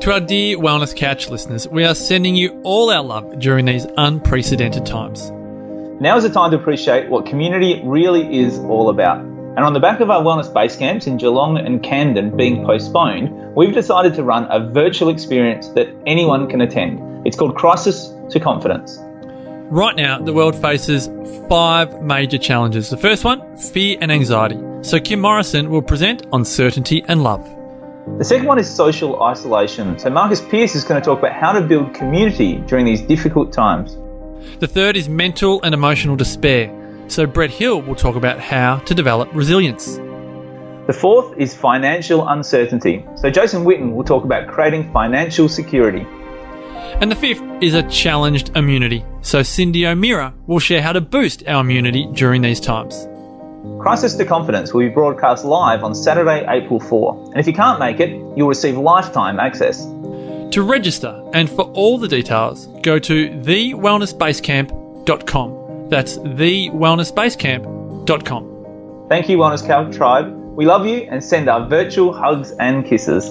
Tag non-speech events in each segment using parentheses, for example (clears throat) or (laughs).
To our dear Wellness Couch listeners, we are sending you all our love during these unprecedented times. Now is the time to appreciate what community really is all about. And on the back of our wellness base camps in Geelong and Camden being postponed, we've decided to run a virtual experience that anyone can attend. It's called Crisis to Confidence. Right now, the world faces five major challenges. The first one, fear and anxiety. So Kim Morrison will present on certainty and love. The second one is social isolation. So Marcus Pearce is going to talk about how to build community during these difficult times. The third is mental and emotional despair. So Brett Hill will talk about how to develop resilience. The fourth is financial uncertainty. So Jason Witten will talk about creating financial security. And the fifth is a challenged immunity. So Cindy O'Meara will share how to boost our immunity during these times. Crisis to Confidence will be broadcast live on Saturday, April 4. And if you can't make it, you'll receive lifetime access. To register and for all the details, go to thewellnessbasecamp.com. That's thewellnessbasecamp.com. Thank you, Wellness Couch Tribe. We love you and send our virtual hugs and kisses.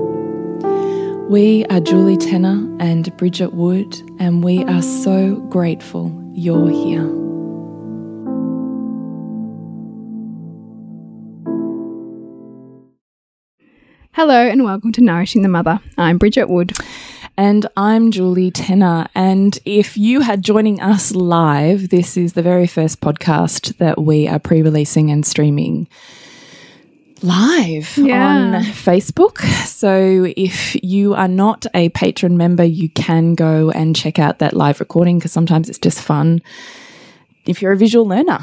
We are Julie Tenner and Bridget Wood, and we are so grateful you're here. Hello and welcome to Nourishing the Mother. I'm Bridget Wood. And I'm Julie Tenner. And if you had joining us live, this is the very first podcast that we are pre releasing and streaming live Yeah. on Facebook. So if you are not a patron member, you can go and check out that live recording because sometimes it's just fun if you're a visual learner.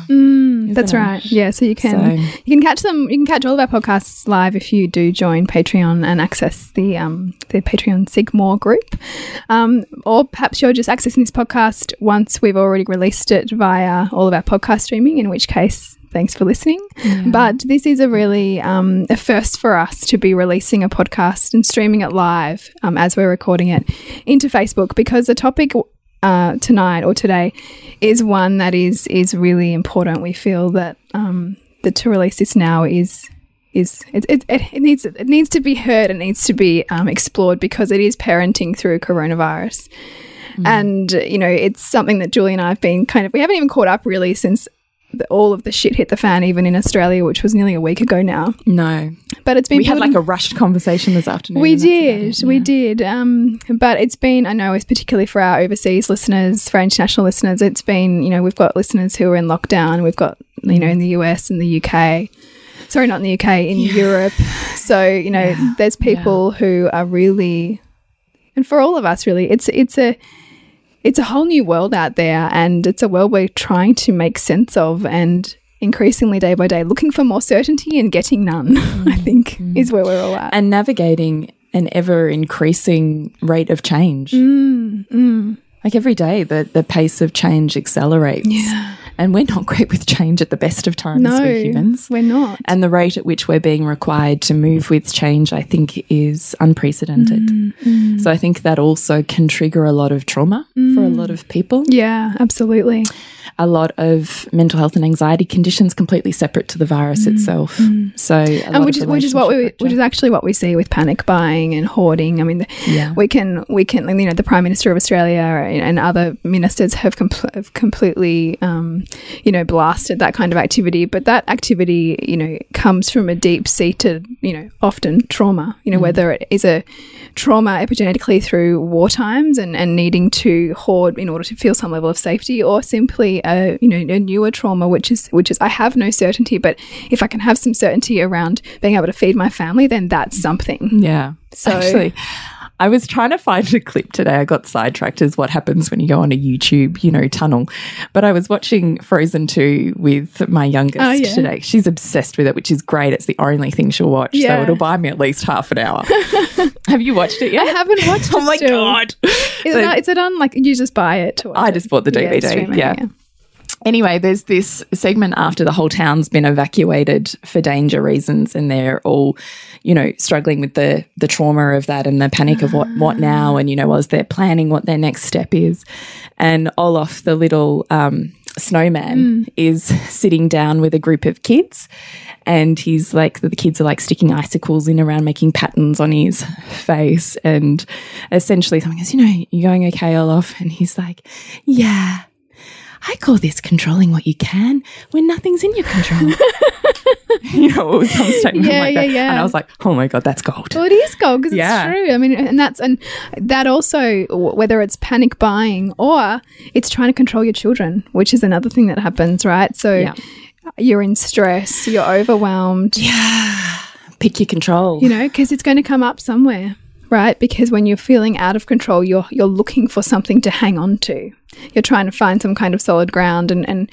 That's it? right. Yeah, so you can So- you can catch them. You can catch all of our podcasts live if you do join Patreon and access the um, the Patreon Sigmore group, um, or perhaps you're just accessing this podcast once we've already released it via all of our podcast streaming. In which case, thanks for listening. But this is a really um, a first for us to be releasing a podcast and streaming it live um, as we're recording it into Facebook because the topic uh, tonight or today is one that is is really important. We feel that um, that to release this now is is it, it, it, needs it needs to be heard. It needs to be um, explored because it is parenting through coronavirus. And uh, you know, it's something that Julie and I have been kind of we haven't even caught up really since the, all of the shit hit the fan, even in Australia, which was nearly a week ago now. No. But it's been We had like a rushed conversation this afternoon. we and that's about did, we yeah. did. Um, but it's been, I know, it's particularly for our overseas listeners, for our international listeners. It's been, you know, we've got listeners who are in lockdown. We've got, you know, in the US and the UK. Sorry, not in the UK, in Europe. So you know, there's people who are really, and for all of us, really, it's it's a it's a whole new world out there, and it's a world we're trying to make sense of, and increasingly day by day looking for more certainty and getting none. (laughs) I mm-hmm. think mm-hmm. is where we're all at. and navigating an ever increasing rate of change. Mm, mm. Like every day, the, the pace of change accelerates. Yeah. And we're not (laughs) great with change at the best of times, No, we're humans. we're not. And the rate at which we're being required to move with change, I think, is unprecedented. Mm, So I think that also can trigger a lot of trauma for a lot of people. Yeah, absolutely. A lot of mental health and anxiety conditions completely separate to the virus itself. So, a lot Mm, and which is which is what we which is actually what we see with panic buying and hoarding. I mean, the, Yeah. we can we can you know the Prime Minister of Australia and other ministers have, compl- have completely um, you know blasted that kind of activity, but that activity you know comes from a deep seated you know often trauma. You know whether it is a trauma epigenetically through war times and, and needing to hoard in order to feel some level of safety, or simply a you know a newer trauma, which is which is I have no certainty, but if I can have some certainty around being able to feed my family, then that's something. Yeah. So- actually, I was trying to find a clip today. I got sidetracked as what happens when you go on a YouTube, you know, tunnel. But I was watching Frozen 2 with my youngest Oh, yeah. today. She's obsessed with it, which is great. It's the only thing she'll watch. Yeah. So it'll buy me at least half an hour. (laughs) Have you watched it yet? I haven't watched. (laughs) Oh it my still. God. Is, So- it on, is it on like you just buy it? To watch I just bought the DVD. yeah. Anyway, there's this segment after the whole town's been evacuated for danger reasons, and they're all, you know, struggling with the the trauma of that and the panic of what what now, and you know, as they're planning what their next step is, and Olaf, the little um, snowman, is sitting down with a group of kids, and he's like the kids are like sticking icicles in around, making patterns on his face, and essentially someone goes, you know, you going okay, Olaf? And he's like, yeah. I call this controlling what you can when nothing's in your control. (laughs) you know, it was some statement Yeah, like yeah, that. yeah. And I was like, oh my God, that's gold. Well, it is gold because Yeah. it's true. I mean, and that's and that also whether it's panic buying or it's trying to control your children, which is another thing that happens, right? So Yeah. you're in stress, you're overwhelmed, Yeah. Pick your control. you know, because it's going to come up somewhere, right? Because when you're feeling out of control, you're you're looking for something to hang on to. You're trying to find some kind of solid ground and and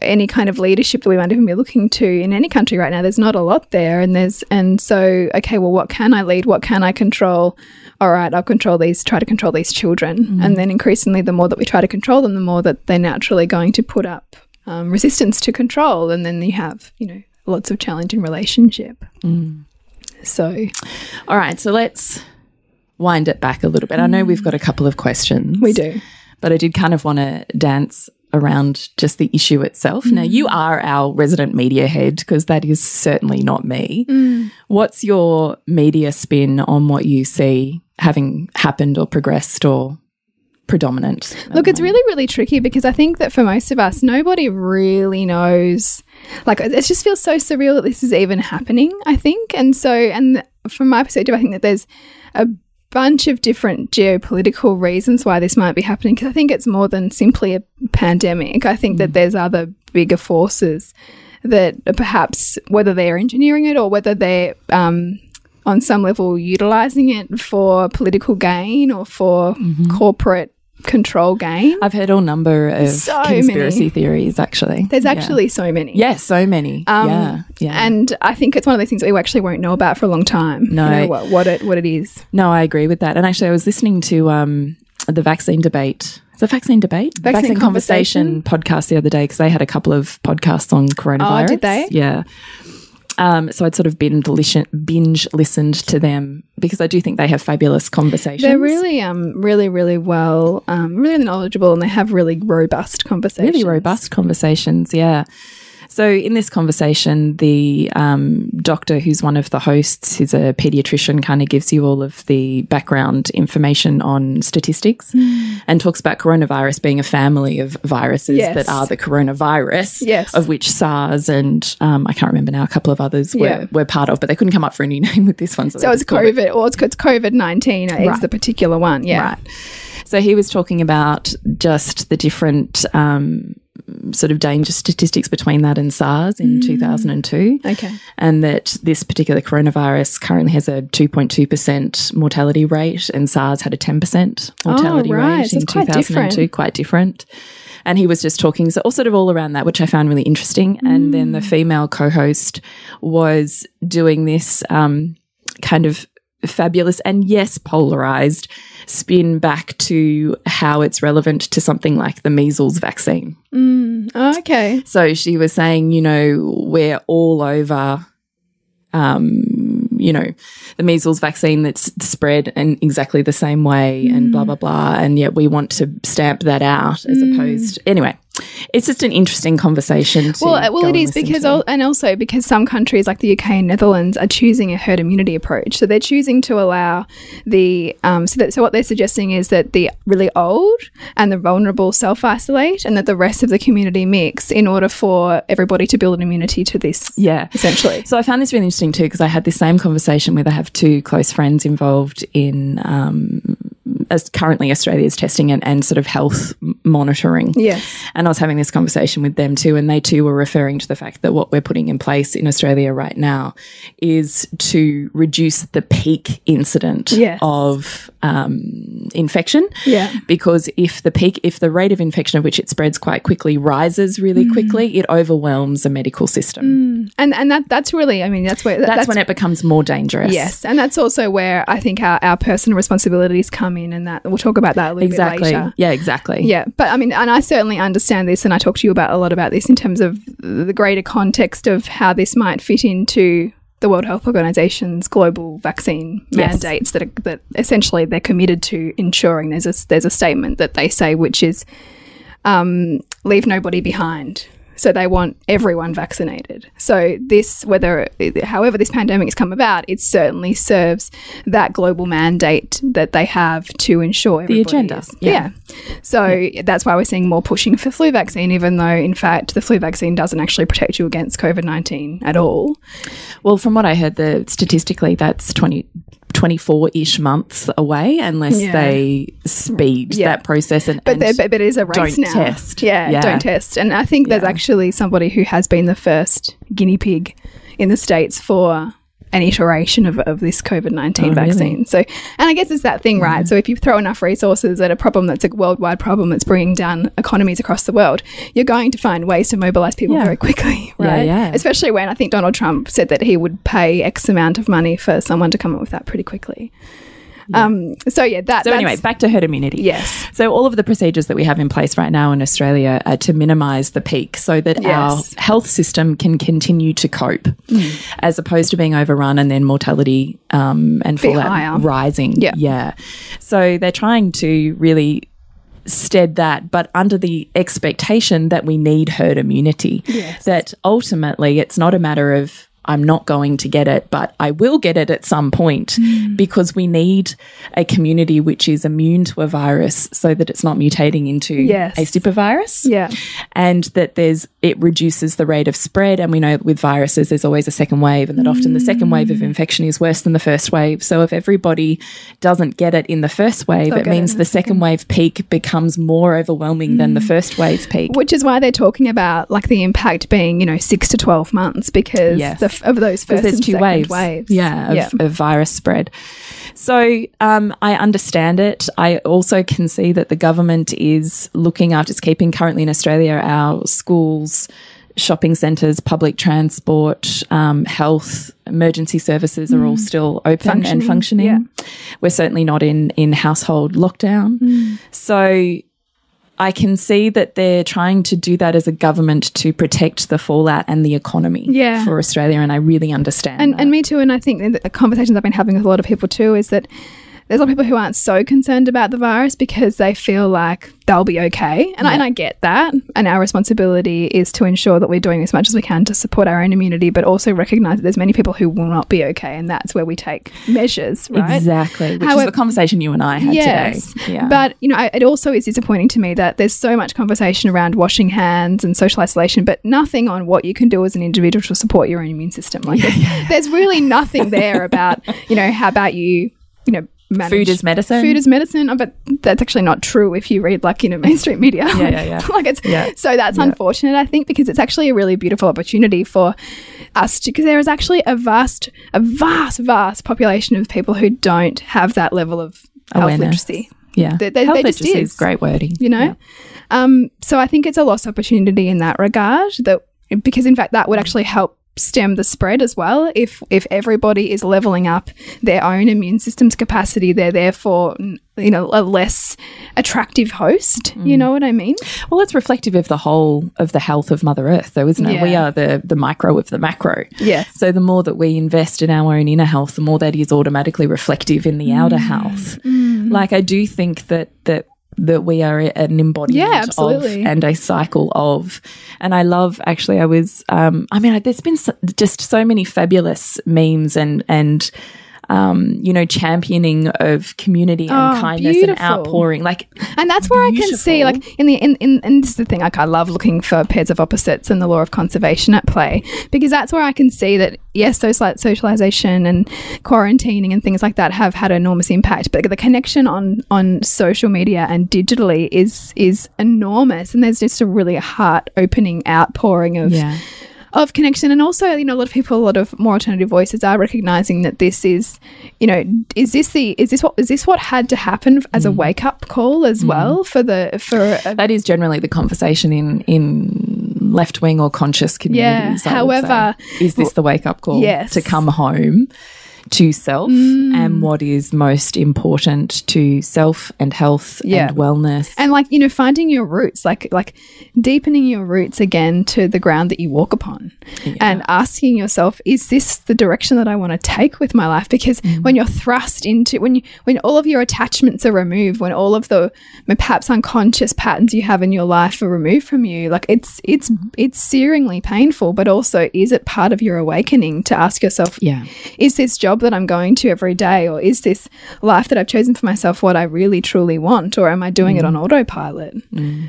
any kind of leadership that we might even be looking to in any country right now. There's not a lot there, and there's and so okay, well, what can I lead? What can I control? All right, I'll control these. Try to control these children, mm-hmm. and then increasingly, the more that we try to control them, the more that they're naturally going to put up um, resistance to control, and then you have you know lots of challenge in relationship. Mm. So All right, so let's wind it back a little bit. I know we've mm. got a couple of questions. we do. But I did kind of want to dance around just the issue itself. Now, you mm. are our resident media head because that is certainly not me. Mm. What's your media spin on what you see having happened or progressed or predominant? Look, it's really, really tricky because I think that for most of us, nobody really knows. Like, it just feels so surreal that this is even happening, I think. And so, and from my perspective, I think that there's a bunch of different geopolitical reasons why this might be happening because I think it's more than simply a pandemic. I think that there's other bigger forces that are perhaps, whether they're engineering it or whether they're, um, on some level, utilizing it for political gain or for corporate control game. I've heard all number of So conspiracy many. theories, actually. There's Yeah. actually so many. Yes, so many. Um, yeah, yeah. And I think it's one of those things that we actually won't know about for a long time. No. You know, what, what it what it is. No, I agree with that. And actually, I was listening to um, the vaccine debate. The vaccine debate, Vaccine conversation podcast the other day because they had a couple of podcasts on coronavirus. Oh, did they? Yeah. Um, so I'd sort of binge, listen, binge listened to them because I do think they have fabulous conversations. They're really um really, really well um really knowledgeable and they have really robust conversations. really robust conversations. Yeah. So in this conversation, the um, doctor, who's one of the hosts, who's a pediatrician, kind of gives you all of the background information on statistics and talks about coronavirus being a family of viruses Yes. that are the coronavirus, Yes. of which SARS and um, I can't remember now a couple of others were, Yeah. were part of, but they couldn't come up for a new (laughs) name with this one. So they it's just it- COVID or it's, it's COVID nineteen is Right. the particular one. Yeah. Right. So he was talking about just the different um, sort of danger statistics between that and SARS in 2002. Okay. And that this particular coronavirus currently has a 2.2% mortality rate, and SARS had a 10% mortality Oh, right. rate So in quite 2002. different. Quite different. And he was just talking, so all sort of all around that, which I found really interesting. And then the Mm. female co host was doing this um, kind of fabulous and yes, polarized spin back to how it's relevant to something like the measles vaccine. Mm, oh, okay. So she was saying, you know, we're all over, um, you know, the measles vaccine that's spread in exactly the same way and blah, mm. blah, blah. And yet we want to stamp that out as mm. opposed. Anyway, it's just an interesting conversation. Well, uh, well, it is because, al- and also because some countries like the UK and Netherlands are choosing a herd immunity approach. So they're choosing to allow the, um, so, that, so what they're suggesting is that the really old and the vulnerable self isolate and that the rest of the community mix in order for everybody to build an immunity to this. Yeah. Essentially. So I found this really interesting too because I had this same conversation with I have two close friends involved in um, as currently Australia's testing and, and sort of health monitoring. Yes. And I was having this conversation with them too, and they too were referring to the fact that what we're putting in place in Australia right now is to reduce the peak incident Yes. of um, infection. Yeah. Because if the peak, if the rate of infection of which it spreads quite quickly rises really Mm. quickly, it overwhelms the medical system. And, and that, that's really, I mean, that's where, That's, when it becomes more dangerous. Yes, and that's also where I think our, our personal responsibilities come in, and that we'll talk about that a little Exactly. bit later. Yeah, exactly. Yeah, but I mean, and I certainly understand this, and I talk to you about a lot about this in terms of the greater context of how this might fit into the World Health Organization's global vaccine Yes. mandates that are, that essentially they're committed to ensuring. There's a there's a statement that they say which is um, leave nobody behind. So they want everyone vaccinated. So this, whether however this pandemic has come about, it certainly serves that global mandate that they have to ensure The agenda, is- yeah. yeah. So that's why we're seeing more pushing for flu vaccine, even though in fact the flu vaccine doesn't actually protect you against COVID nineteen at all. Well, from what I heard, the statistically that's 20, 24 ish months away unless Yeah. they speed Yeah. that process and, But and but, it is a race don't now. test. Yeah, Yeah. don't test. And I think there's actually somebody who has been the first guinea pig in the states for an iteration of, of this COVID nineteen Oh, really? vaccine. So, and I guess it's that thing, right? So if you throw enough resources at a problem that's a worldwide problem that's bringing down economies across the world, you're going to find ways to mobilize people Yeah. very quickly, (laughs) Yeah, right? yeah. Especially when I think Donald Trump said that he would pay X amount of money for someone to come up with that pretty quickly. Um, so yeah, that. So that's- anyway, back to herd immunity. Yes. So all of the procedures that we have in place right now in Australia are to minimise the peak, so that Yes. our health system can continue to cope, as opposed to being overrun and then mortality um, and Be fallout higher. rising. Yeah. yeah. So they're trying to really stead that, but under the expectation that we need herd immunity. Yes. That ultimately it's not a matter of I'm not going to get it, but I will get it at some point Mm. because we need a community which is immune to a virus so that it's not mutating into Yes. a super virus. Yeah. And that there's it reduces the rate of spread. And we know with viruses there's always a second wave and that often the second wave Mm. of infection is worse than the first wave. So if everybody doesn't get it in the first wave, They'll it get it means the Mm. second wave peak becomes more overwhelming than the first wave peak. Which is why they're talking about like the impact being, you know, six to twelve months because Yes. the, of those first there's and two waves. waves. Yeah, of, yeah. of virus spread. So um, I understand it. I also can see that the government is looking after, it's keeping currently in Australia our schools, shopping centres, public transport, um, health, emergency services are all still open and Mm. Functioning, functioning. We're certainly not in, in household lockdown. Mm. So I can see that they're trying to do that as a government to protect the fallout and the economy Yeah. for Australia, and I really understand. And, and me too. And I think the conversations I've been having with a lot of people too is that there's a lot of people who aren't so concerned about the virus because they feel like they'll be okay. And, I, and I get that. And our responsibility is to ensure that we're doing as much as we can to support our own immunity, but also recognize that there's many people who will not be okay. And that's where we take measures, right? Exactly, which However- is the conversation you and I had yes. today. Yeah. But, you know, I, it also is disappointing to me that there's so much conversation around washing hands and social isolation, but nothing on what you can do as an individual to support your own immune system. Like, there's, there's really nothing there about, you know, how about you, you know, manage Food is medicine. Food is medicine. Oh, but that's actually not true if you read, like, you know, (laughs) mainstream media. Yeah, yeah, yeah. (laughs) like, it's Yeah. so that's unfortunate, I think, because it's actually a really beautiful opportunity for us because there is actually a vast, a vast, vast population of people who don't have that level of health literacy yeah, There- there- health just literacy is. is great wording. you know um, so i think it's a lost opportunity in that regard that because in fact that would actually help stem the spread as well. If if everybody is leveling up their own immune system's capacity, they're therefore you know a less attractive host. You mm. know what I mean? Well, it's reflective of the whole of the health of Mother Earth, though, isn't it? We are the the micro of the macro. Yes. So the more that we invest in our own inner health, the more that is automatically reflective in the outer mm. health. Mm. Like I do think that that that we are an embodiment Yeah, of and a cycle of. And I love actually I was um I mean there's been so, just so many fabulous memes and and um, you know, championing of community and Oh, kindness beautiful. and outpouring. Like And that's where I can see, like, in the in, in and this is the thing, like, I love looking for pairs of opposites and the law of conservation at play because that's where I can see that yes, social socialization and quarantining and things like that have had enormous impact, but the connection on on social media and digitally is is enormous, and there's just a really heart opening outpouring of yeah. Of connection and also you know a lot of people a lot of more alternative voices are recognizing that this is you know is this the is this what is this what had to happen as a Mm. wake up call as well for the for a, that is generally the conversation in in left wing or conscious communities. Would however- say. is this the wake up call? Yes. to come home to self Mm. and what is most important to self and health Yeah. and wellness. and like you know finding your roots like like deepening your roots again to the ground that you walk upon and asking yourself is this the direction that i want to take with my life because Mm. when you're thrust into when you when all of your attachments are removed when all of the perhaps unconscious patterns you have in your life are removed from you like it's it's it's searingly painful but also is it part of your awakening to ask yourself yeah, is this job that I'm going to every day, or is this life that I've chosen for myself what I really truly want, or am I doing it on autopilot?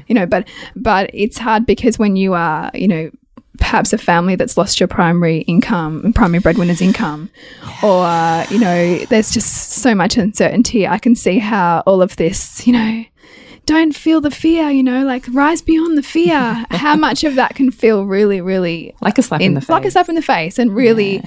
You know, but but it's hard because when you are, you know, perhaps a family that's lost your primary income, primary breadwinner's income, or uh, you know, there's just so much uncertainty. I can see how all of this, you know. Don't feel the fear, you know, like rise beyond the fear. (laughs) How much of that can feel really, really like a slap in, the face. like a slap in the face and really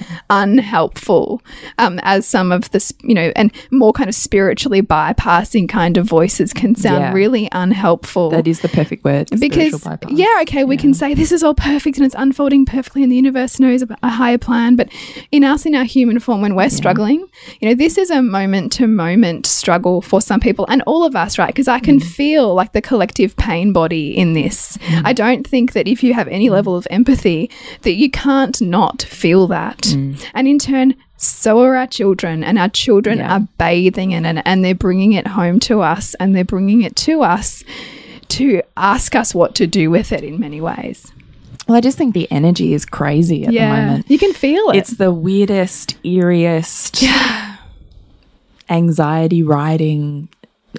unhelpful um, as some of the sp- you know and more kind of spiritually bypassing kind of voices can sound Yeah. really unhelpful that is the perfect word. because yeah okay we can say this is all perfect and it's unfolding perfectly and the universe knows a higher plan but in us in our human form when we're struggling you know this is a moment to moment struggle for some people and all of us right because i Mm. can feel like the collective pain body in this i don't think that if you have any level of empathy that you can't not feel that Mm. and in turn so are our children and our children Yeah. are bathing in it and they're bringing it home to us and they're bringing it to us to ask us what to do with it in many ways. Well, I just think the energy is crazy at the moment. You can feel it. It's the weirdest, eeriest, anxiety riding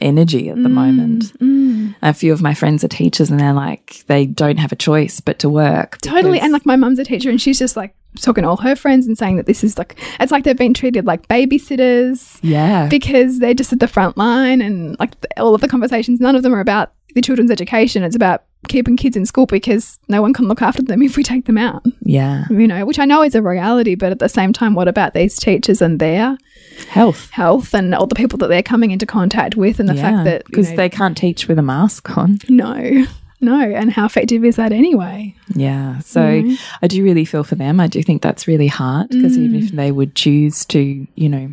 energy at the moment. Mm, mm. A few of my friends are teachers and they're like, they don't have a choice but to work. totally. And like my mum's a teacher and she's just like talking to all her friends and saying that this is like, it's like they've been treated like babysitters yeah. because they're just at the front line and like th- all of the conversations, none of them are about the children's education. It's about keeping kids in school because no one can look after them (laughs) if we take them out. yeah. you know, which I know is a reality, but at the same time, what about these teachers and their Health. health and all the people that they're coming into contact with, and the fact that you because know, they can't teach with a mask on. no, no, and how effective is that anyway? Yeah. So Mm-hmm. I do really feel for them. I do think that's really hard because even Mm. if they would choose to, you know,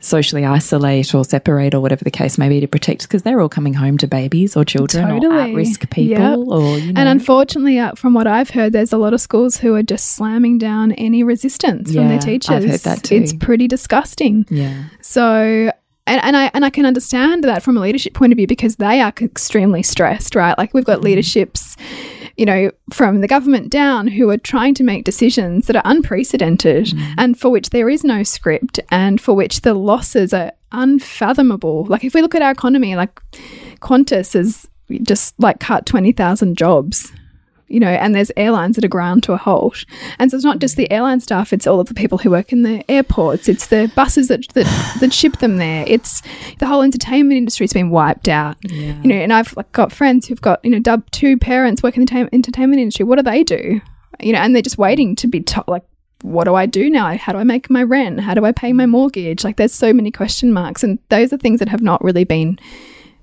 socially isolate or separate or whatever the case may be to protect, because they're all coming home to babies or children or at risk people Yep. or, you know. And unfortunately, uh, from what I've heard, there's a lot of schools who are just slamming down any resistance from Yeah, their I've teachers. heard that too. It's pretty disgusting. yeah. So and, and I and I can understand that from a leadership point of view because they are extremely stressed, right? Like we've got leaderships, you know, from the government down who are trying to make decisions that are unprecedented mm. and for which there is no script and for which the losses are unfathomable. Like if we look at our economy, like Qantas has just like cut twenty thousand jobs you know, and there's airlines that are ground to a halt. And so it's not just the airline staff, it's all of the people who work in the airports, it's the buses that, that, that ship them there, it's the whole entertainment industry's been wiped out. You know, and I've like, got friends who've got, you know, dub two parents work in the entertainment entertainment industry. What do they do? You know, and they're just waiting to be told, like, what do I do now? How do I make my rent? How do I pay my mortgage? Like, there's so many question marks. And those are things that have not really been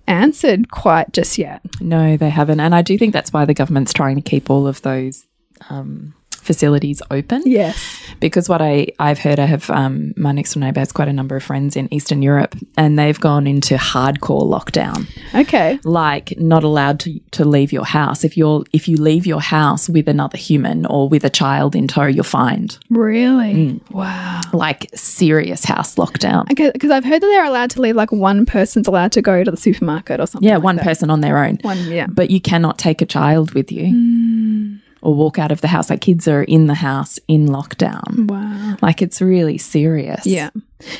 answered quite just yet. No, they haven't. And I do think that's why the government's trying to keep all of those um, facilities open. Yes. Because what I, I've heard, I have um, my next door neighbour has quite a number of friends in Eastern Europe, and they've gone into hardcore lockdown, Okay. like not allowed to, to leave your house. If you're if you leave your house with another human or with a child in tow, you're fined. Really? Wow. Like serious house lockdown. Because I've heard that they're allowed to leave, like one person's allowed to go to the supermarket or something. Yeah, like one that. person on their own. One, yeah. But you cannot take a child with you or walk out of the house. Like kids are in the house in lockdown. Wow. Like it's really serious. Yeah.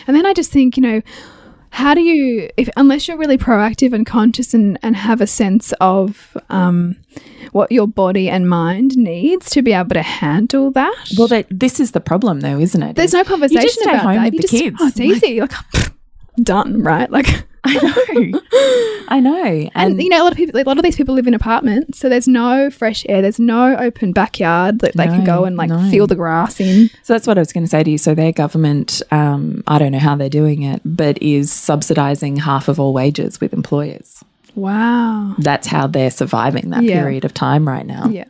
And then I just think, you know, how do you, if unless you're really proactive and conscious and, and have a sense of um, what your body and mind needs to be able to handle that? Well, that, this is the problem, though, isn't it? there's no conversation you just stay about home that. with You the just- kids. Oh, it's easy. Like, (laughs) done, right? Like, (laughs) I know. I know. and, And, you know, a lot of people, a lot of these people live in apartments, so there's no fresh air. There's no open backyard that they can go and like no. feel the grass in. so that's what I was going to say to you. So their government, um, I don't know how they're doing it, but is subsidizing half of all wages with employers. Wow. That's how they're surviving that Yeah. period of time right now. Yeah.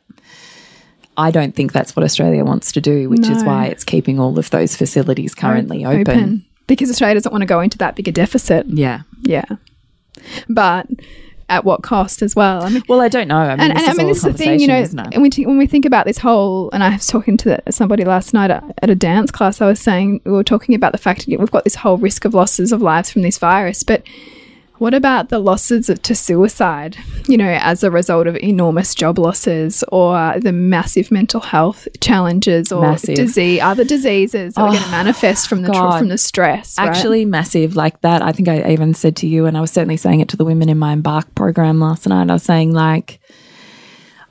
I don't think that's what Australia wants to do, which is why it's keeping all of those facilities currently open. Because Australia doesn't want to go into that bigger deficit. Yeah. Yeah. But at what cost as well? I mean, Well, I don't know. I mean, and, this and I mean, this is the thing, you know, isn't it? and we t- when we think about this whole, and I was talking to the, somebody last night at, at a dance class, I was saying, we were talking about the fact that we've got this whole risk of losses of lives from this virus, but what about the losses to suicide, you know, as a result of enormous job losses or the massive mental health challenges or Massive. disease, other diseases that are going to oh, manifest from the from the stress? right? Actually, massive like that. I think I even said to you, and I was certainly saying it to the women in my Embark program last night. I was saying, like,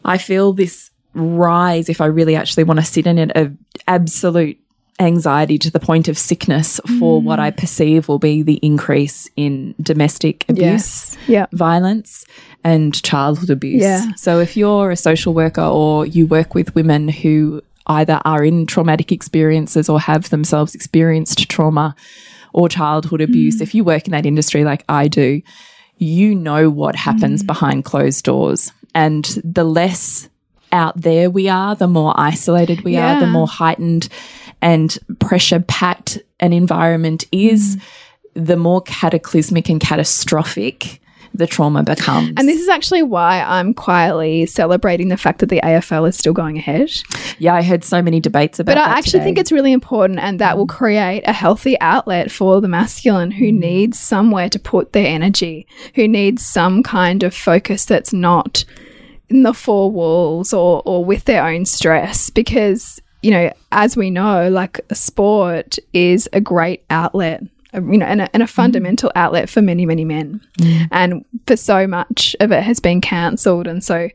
I feel this rise, if I really actually want to sit in it, of absolute anxiety to the point of sickness for what I mm. perceive will be the increase in domestic abuse. yeah. violence and childhood abuse. Yeah. So if you're a social worker or you work with women who either are in traumatic experiences or have themselves experienced trauma or childhood abuse, mm. if you work in that industry like I do, you know what happens mm. behind closed doors. And the less out there we are, the more isolated we are, the more heightened and pressure packed an environment is, mm. the more cataclysmic and catastrophic the trauma becomes. And this is actually why I'm quietly celebrating the fact that the AFL is still going ahead. yeah, I heard so many debates about But I actually today. think it's really important, and that will create a healthy outlet for the masculine who mm. needs somewhere to put their energy, who needs some kind of focus that's not in the four walls or, or with their own stress. Because, you know, as we know, like sport is a great outlet. You know, and a, and a mm. fundamental outlet for many, many men, mm. and for so much of it has been cancelled, and so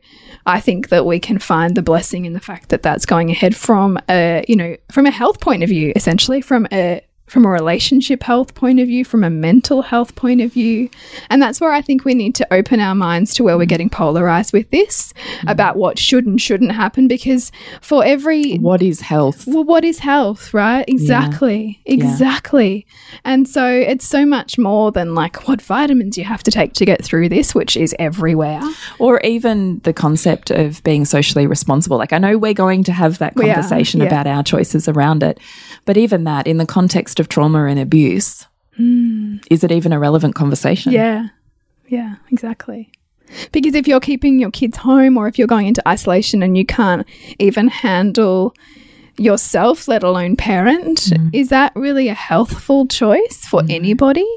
I think that we can find the blessing in the fact that that's going ahead from a you know from a health point of view, essentially from a from a relationship health point of view, from a mental health point of view, and that's where I think we need to open our minds to where we're getting polarized with this mm. about what should and shouldn't happen because for every what is health? well, what is health, right? Exactly. Exactly. And so it's so much more than like what vitamins you have to take to get through this, which is everywhere. Or even the concept of being socially responsible. Like, I know we're going to have that conversation yeah. about our choices around it, but even that, in the context of trauma and abuse, hmm. is it even a relevant conversation? Yeah. Yeah, exactly. Because if you're keeping your kids home or if you're going into isolation and you can't even handle yourself, let alone parent, mm-hmm. is that really a healthful choice for mm-hmm. anybody?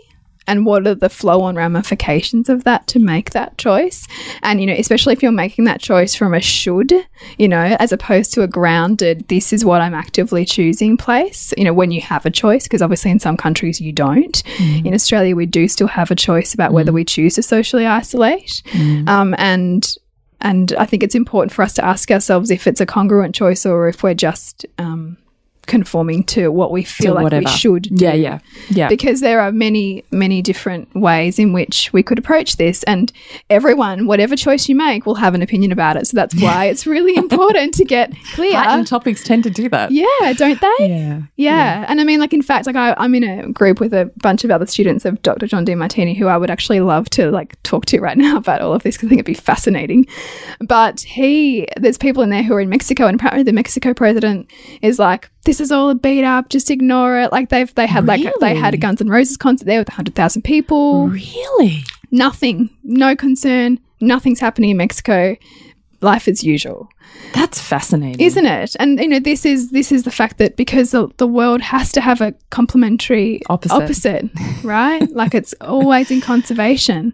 And what are the flow on ramifications of that to make that choice? And, you know, especially if you're making that choice from a should, you know, as opposed to a grounded, this is what I'm actively choosing place, you know, when you have a choice, because obviously in some countries you don't. In Australia, we do still have a choice about whether we choose to socially isolate. Um, and and I think it's important for us to ask ourselves if it's a congruent choice or if we're just um, conforming to what we feel like whatever. we should do. Yeah, yeah, yeah. Because there are many, many different ways in which we could approach this, and everyone, whatever choice you make, will have an opinion about it. So that's why it's really important to get (laughs) clear. Heightened topics tend to do that. Yeah, don't they? Yeah. Yeah. And I mean, like, in fact, like, I, I'm in a group with a bunch of other students of Dr. John Demartini who I would actually love to, like, talk to right (laughs) now about all of this because I think it'd be fascinating. But he, there's people in there who are in Mexico, and apparently the Mexico president is like, this is all a beat up, just ignore it. Like, they've, they had, like, they had a Guns N' Roses concert there with 100,000 people. Really? Nothing, no concern, nothing's happening in Mexico. Life as usual That's fascinating. isn't it? And you know this is this is the fact that because the, the world has to have a complementary Opposite. right? (laughs) Like it's always in conservation.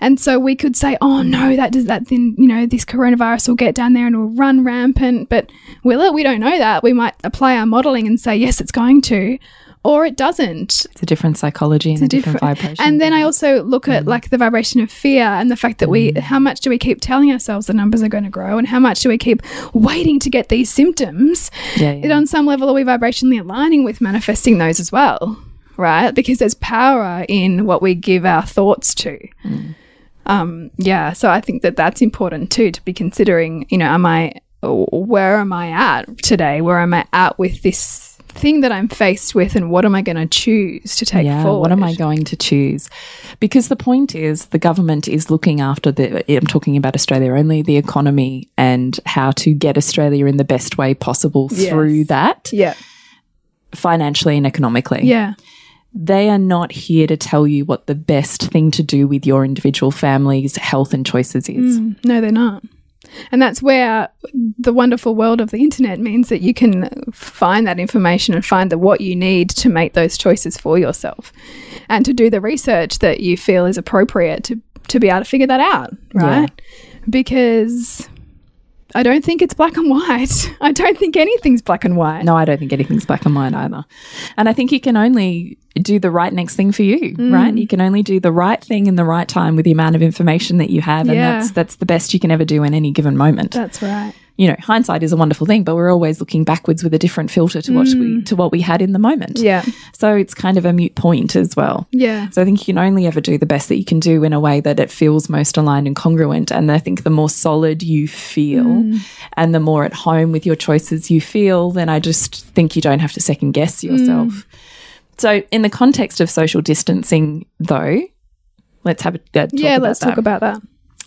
And so we could say oh no that does that then you know this coronavirus will get down there and will run rampant. But will it? We don't know that. We might apply our modeling and say yes it's going to or it doesn't It's a different psychology and a different, vibration. and then I also look Mm. at like the vibration of fear and the fact that we, how much do we keep telling ourselves the numbers are going to grow, and how much do we keep waiting to get these symptoms? yeah, It on some level are we vibrationally aligning with manifesting those as well, right? Because there's power in what we give our thoughts to. Mm. Um, yeah, so I think that that's important too to be considering. You know, am I where am I at today? Where am I at with this? Thing that I'm faced with, and what am I going to choose to take yeah, forward? what am I going to choose? Because the point is, the government is looking after the. I'm talking about Australia only, the economy and how to get Australia in the best way possible through Yes. that, Yeah, financially and economically. yeah, They are not here to tell you what the best thing to do with your individual family's health and choices is. Mm, no, they're not. And that's where the wonderful world of the internet means that you can find that information and find the what you need to make those choices for yourself and to do the research that you feel is appropriate to, to be able to figure that out, right? Because I don't think it's black and white. (laughs) I don't think anything's black and white. No, I don't think anything's black and white either. And I think you can only do the right next thing for you, Mm. right? You can only do the right thing in the right time with the amount of information that you have. And Yeah. that's that's the best you can ever do in any given moment. That's right. You know, hindsight is a wonderful thing, but we're always looking backwards with a different filter to what we to what we had in the moment. Mm. Yeah. So it's kind of a mute point as well. Yeah. So I think you can only ever do the best that you can do in a way that it feels most aligned and congruent. And I think the more solid you feel Mm. and the more at home with your choices you feel, then I just think you don't have to second guess yourself. Mm. So in the context of social distancing, though, let's have a uh, talk yeah, let's that. talk about that.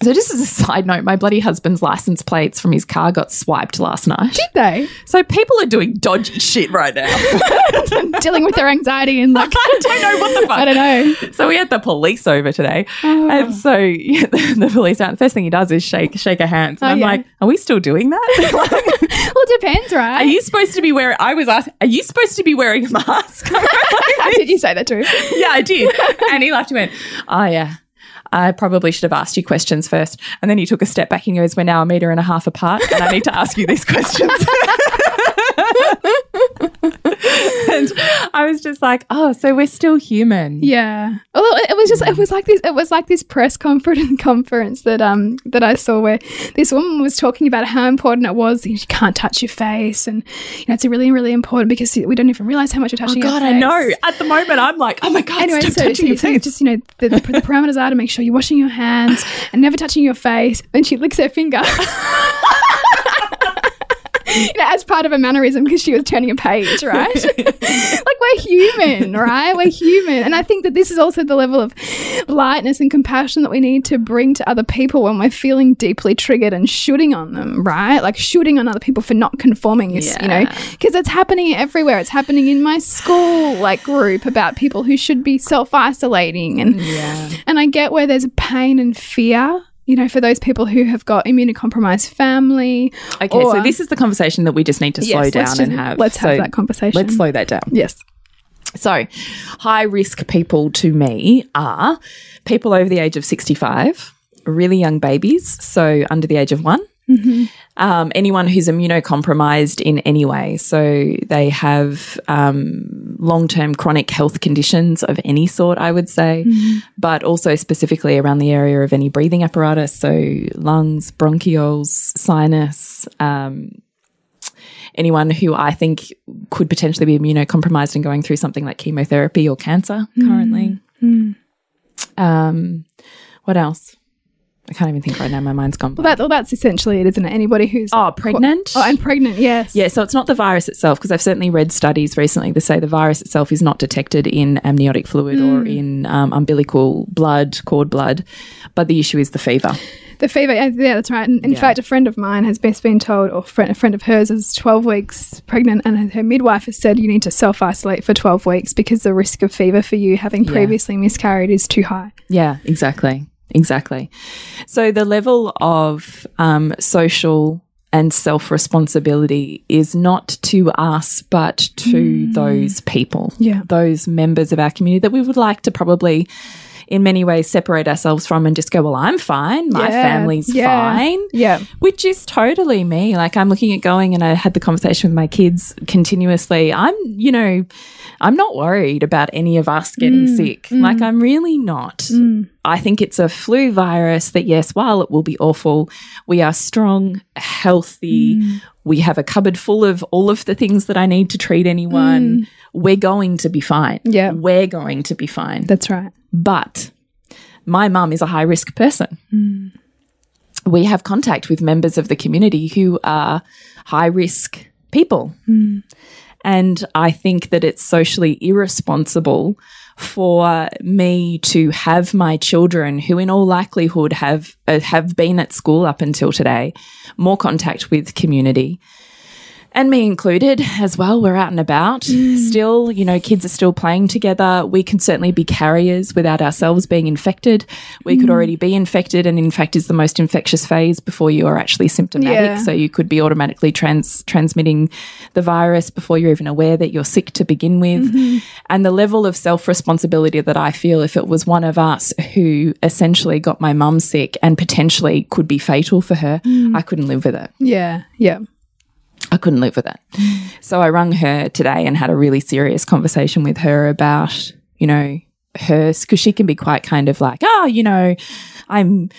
So just as a side note, my bloody husband's license plates from his car got swiped last night. Did they? So people are doing dodgy shit right now. (laughs) Dealing with their anxiety and like, (laughs) I don't know what the fuck. I don't know. So we had the police over today, Oh. and so yeah, the, (laughs) the police out. The first thing he does is shake shake a hands. And Oh, I'm yeah. like, are we still doing that? Well, it depends, right? are you supposed to be wearing? I was asked, are you supposed to be wearing a mask? Did you say that to him? yeah, I did. And he laughed and went, oh yeah. I probably should have asked you questions first. And then he took a step back and goes, We're now a meter and a half apart, and I need to ask you these (laughs) questions. (laughs) (laughs) and I was just like, Oh, so we're still human. Yeah. Although it was just it was like this it was like this press conference (laughs) conference that um that I saw where this woman was talking about how important it was you can't touch your face and you know it's really really important because we don't even realize how much you're Oh touching God, our I know. At the moment, I'm like, oh my God, Anyway, so, touching so, your so face. just you know the, the, the parameters are to make sure you're washing your hands and never touching your face. And she licks her finger. (laughs) you (laughs) know, as part of a mannerism because she was turning a page, right? (laughs) like we're human, right? We're human. And I think that this is also the level of lightness and compassion that we need to bring to other people when we're feeling deeply triggered and shooting on them, right? Like shooting on other people for not conforming is, you know, because it's happening everywhere. It's happening in my school like group about people who should be self-isolating and yeah. and I get where there's a pain and fear, you know, for those people who have got immunocompromised family. Okay, so this is the conversation that we just need to slow down just- and have. let's have So that conversation. Let's slow that down. Yes. So, high risk people to me are people over the age of 65, really young babies, so under the age of one. Um, anyone who's immunocompromised in any way. So they have um, long term chronic health conditions of any sort, I would say, but also specifically around the area of any breathing apparatus. So lungs, bronchioles, sinus, um, anyone who I think could potentially be immunocompromised and going through something like chemotherapy or cancer Mm. currently. Um, what else? I can't even think right now. My mind's gone. Well, that, well, that's essentially it, isn't it? Anybody who's Oh, pregnant? Oh, and pregnant, yes. Yeah, so it's not the virus itself, because I've certainly read studies recently that say the virus itself is not detected in amniotic fluid or in um, umbilical blood, cord blood, but the issue is the fever. The fever, yeah, yeah, that's right. And in Yeah. fact, a friend of mine has best been told, or friend, a friend of hers is 12 weeks pregnant, and her midwife has said you need to self isolate for 12 weeks because the risk of fever for you having Yeah. previously miscarried is too high. Yeah, exactly. Exactly. So the level of um, social and self responsibility is not to us, but to those people, Yeah. those members of our community that we would like to probably, in many ways, separate ourselves from and just go, well, I'm fine. My Yeah, family's yeah, fine. Yeah. Which is totally me. Like I'm looking at going and I had the conversation with my kids continuously. I'm, you know, I'm not worried about any of us getting mm, sick. Mm. Like I'm really not. Mm. I think it's a flu virus that yes, while it will be awful, we are strong, healthy. We have a cupboard full of all of the things that I need to treat anyone. We're going to be fine. Yeah. We're going to be fine. That's right. But my mum is a high risk person. We have contact with members of the community who are high risk people. And I think that it's socially irresponsible for me to have my children, who in all likelihood have uh, have been at school up until today, more contact with community, and me included as well. We're out and about mm. still. You know, kids are still playing together. We can certainly be carriers without ourselves being infected. We could mm. already be infected, and in fact, is the most infectious phase before you are actually symptomatic. Yeah. So you could be automatically trans transmitting the virus before you're even aware that you're sick to begin with. Mm-hmm. And the level of self responsibility that I feel if it was one of us who essentially got my mum sick and potentially could be fatal for her, mm. I couldn't live with it. Yeah. Yeah. I couldn't live with it. Mm. So I rung her today and had a really serious conversation with her about, you know, her, because she can be quite kind of like, oh, you know, I'm,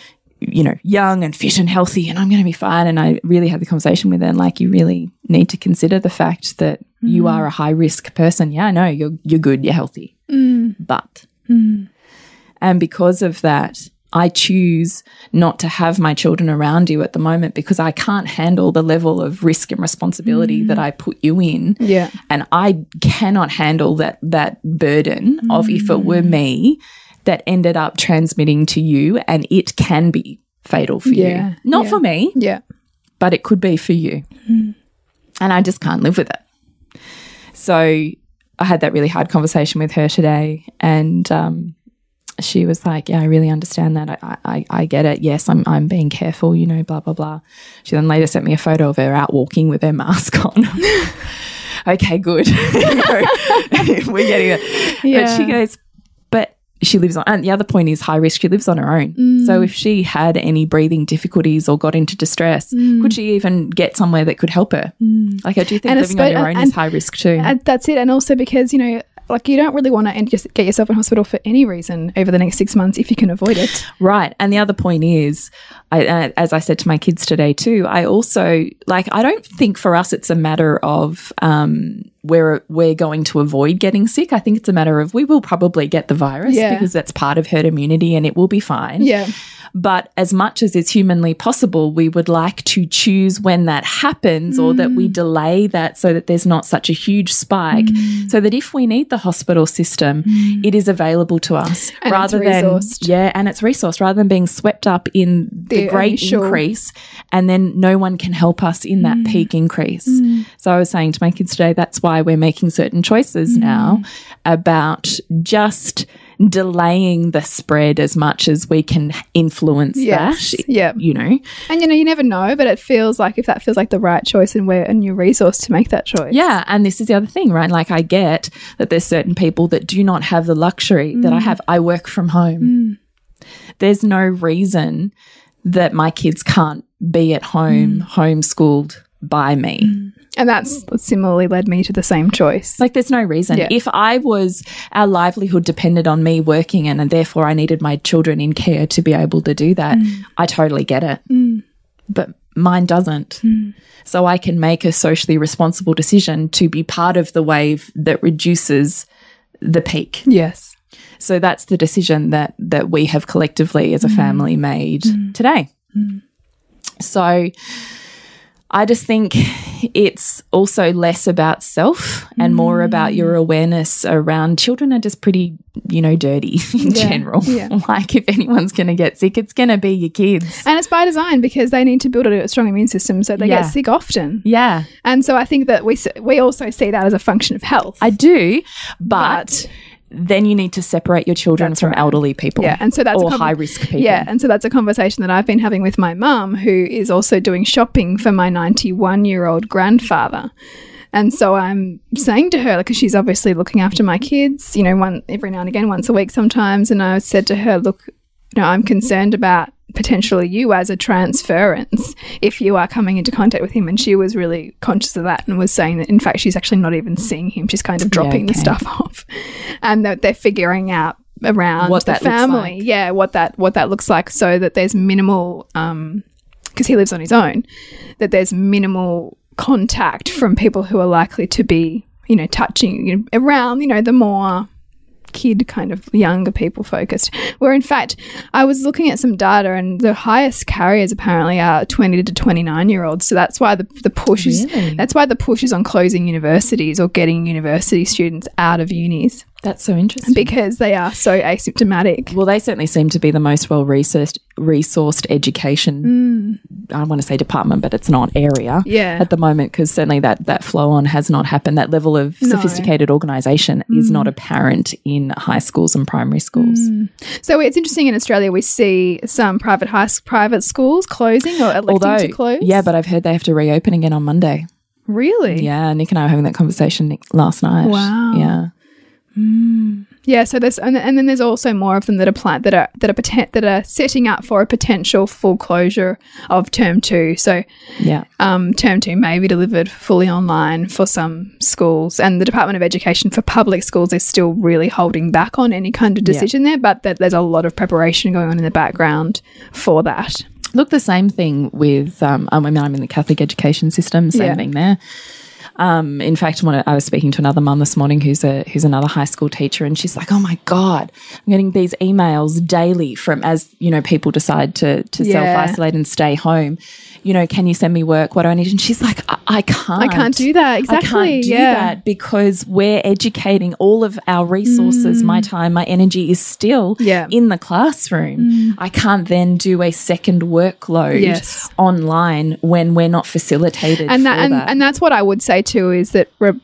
you know, young and fit and healthy and I'm going to be fine. And I really had the conversation with her and like, you really need to consider the fact that you mm. are a high risk person. Yeah, I know you're, you're good, you're healthy. Mm. But, and because of that, I choose not to have my children around you at the moment because I can't handle the level of risk and responsibility that I put you in. Yeah. And I cannot handle that that burden of if it were me that ended up transmitting to you and it can be fatal for Yeah, you. Not yeah. for me, Yeah. but it could be for you. And I just can't live with it. So I had that really hard conversation with her today. And um, she was like, Yeah, I really understand that. I, I, I get it. Yes, I'm, I'm being careful, you know, blah, blah, blah. She then later sent me a photo of her out walking with her mask (laughs) on. (laughs) okay, good. (laughs) We're getting it. But Yeah. she goes, But she lives on, and the other point is high risk. She lives on her own. Mm. So if she had any breathing difficulties or got into distress, could she even get somewhere that could help her? Like I do think Mm. And living on your own and- is high risk too. And that's it. And also because, you know, like you don't really want to just get yourself in hospital for any reason over the next six months if you can avoid it. (laughs) Right. And the other point is, I, uh, as I said to my kids today too, I also like, I don't think for us it's a matter of, um, we're, we're going to avoid getting sick. I think it's a matter of we will probably get the virus Yeah. because that's part of herd immunity and it will be fine. Yeah. But as much as is humanly possible, we would like to choose when that happens or that Mm. we delay that so that there's not such a huge spike. Mm. So that if we need the hospital system, it is available to us And rather than, yeah, and it's resourced rather than being swept up in the, The great initial- increase and then no one can help us in that Mm. peak increase. So I was saying to my kids today, that's why we're making certain choices Mm. now about just delaying the spread as much as we can influence Yes. that. Yeah. You know? And you know, you never know, but it feels like if that feels like the right choice and we're a new resource to make that choice. Yeah. And this is the other thing, right? Like I get that there's certain people that do not have the luxury that I mm. have. I work from home. Mm. There's no reason that my kids can't be at home, mm. homeschooled by me. And that's similarly led me to the same choice. Like, there's no reason. Yeah. If I was, our livelihood depended on me working and, and therefore I needed my children in care to be able to do that, mm. I totally get it. Mm. But mine doesn't. Mm. So I can make a socially responsible decision to be part of the wave that reduces the peak. Yes. So that's the decision that that we have collectively as a family made today. So I just think (laughs) it's also less about self and more about your mm. awareness around children are just pretty, you know, dirty (laughs) in Yeah, general. yeah. (laughs) Like if anyone's going to get sick, it's going to be your kids. And it's by design because they need to build a strong immune system so they Yeah. get sick often. Yeah, And so I think that we we also see that as a function of health. I do, but, But- then you need to separate your children That's from right. elderly people. Yeah, and so that's a or high risk people. Yeah, and so that's a conversation that I've been having with my mum, who is also doing shopping for my 91 year old grandfather. And so I'm saying to her, because she's obviously looking after my kids, you know, one every now and again, once a week sometimes. And I said to her, look, you know, I'm concerned about potentially you as a transference if you are coming into contact with him. And she was really conscious of that and was saying that, in fact, she's actually not even seeing him. She's kind of dropping the okay. stuff (laughs) off. And that they're figuring out around What the that family. like. Yeah, what that what that looks like so that there's minimal um because he lives on his own, that there's minimal contact from people who are likely to be, you know, touching you know, around, you know, the more kid kind of younger people focused. Where in fact, I was looking at some data and the highest carriers apparently are 20 to 29 year olds. So that's why the, the push is Really? that's why the push is on closing universities or getting university students out of unis That's so interesting. because they are so asymptomatic. Well, they certainly seem to be the most well resourced, resourced education. Mm. I want to say department, but it's not area. Yeah. At the moment, because certainly that that flow on has not happened. That level of sophisticated organisation is not mm. apparent in high schools and primary schools. Mm. So it's interesting in Australia we see some private high private schools closing or electing Although, to close. yeah, but I've heard they have to reopen again on Monday. really, Yeah, Nick and I were having that conversation last night. Wow. Yeah. Yeah. So there's and, and then there's also more of them that are plan- that are that are that are setting up for a potential full closure of term two. So Yeah. um, term two may be delivered fully online for some schools, and the Department of Education for public schools is still really holding back on any kind of decision there. But that there's a lot of preparation going on in the background for that. Look, the same thing with, um, I mean, I'm in the Catholic education system, same Yeah. thing there. Um, in fact, one, I was speaking to another mum this morning who's a who's another high school teacher, and she's like, "Oh my god, I'm getting these emails daily from as you know people decide to to Yeah. self isolate and stay home. You know, can you send me work? What do I need?" And she's like, "I, I can't. I can't do that. I Exactly. can't do yeah. that because we're educating all of our resources. My time, my energy is still Mm. Yeah. Mm. in the classroom. I can't then do a second workload Yes. online when we're not facilitated and that and, that. and that's what I would say too is that re-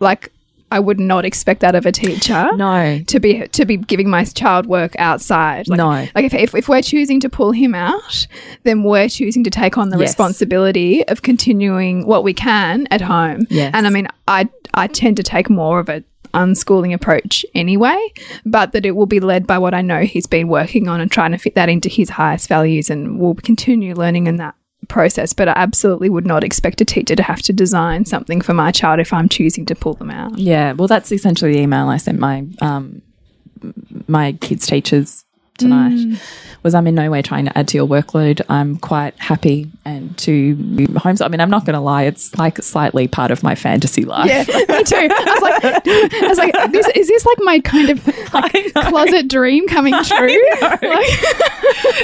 like I would not expect that of a teacher. no. To be to be giving my child work outside, like, No. Like if, if if we're choosing to pull him out, then we're choosing to take on the Yes. responsibility of continuing what we can at home. Yes. And I mean, I I tend to take more of a unschooling approach anyway, but that it will be led by what I know he's been working on and trying to fit that into his highest values, and we'll continue learning in that process. But I absolutely would not expect a teacher to have to design something for my child if I'm choosing to pull them out. Yeah, well, that's essentially the email I sent my um, my kids' teachers tonight. Mm. Was I'm in no way trying to add to your workload. I'm quite happy and to homeschool. I mean, I'm not going to lie; it's like slightly part of my fantasy life. Yeah, (laughs) me too. I was like, I was like, this, is this like my kind of like closet dream coming true? (laughs) (laughs)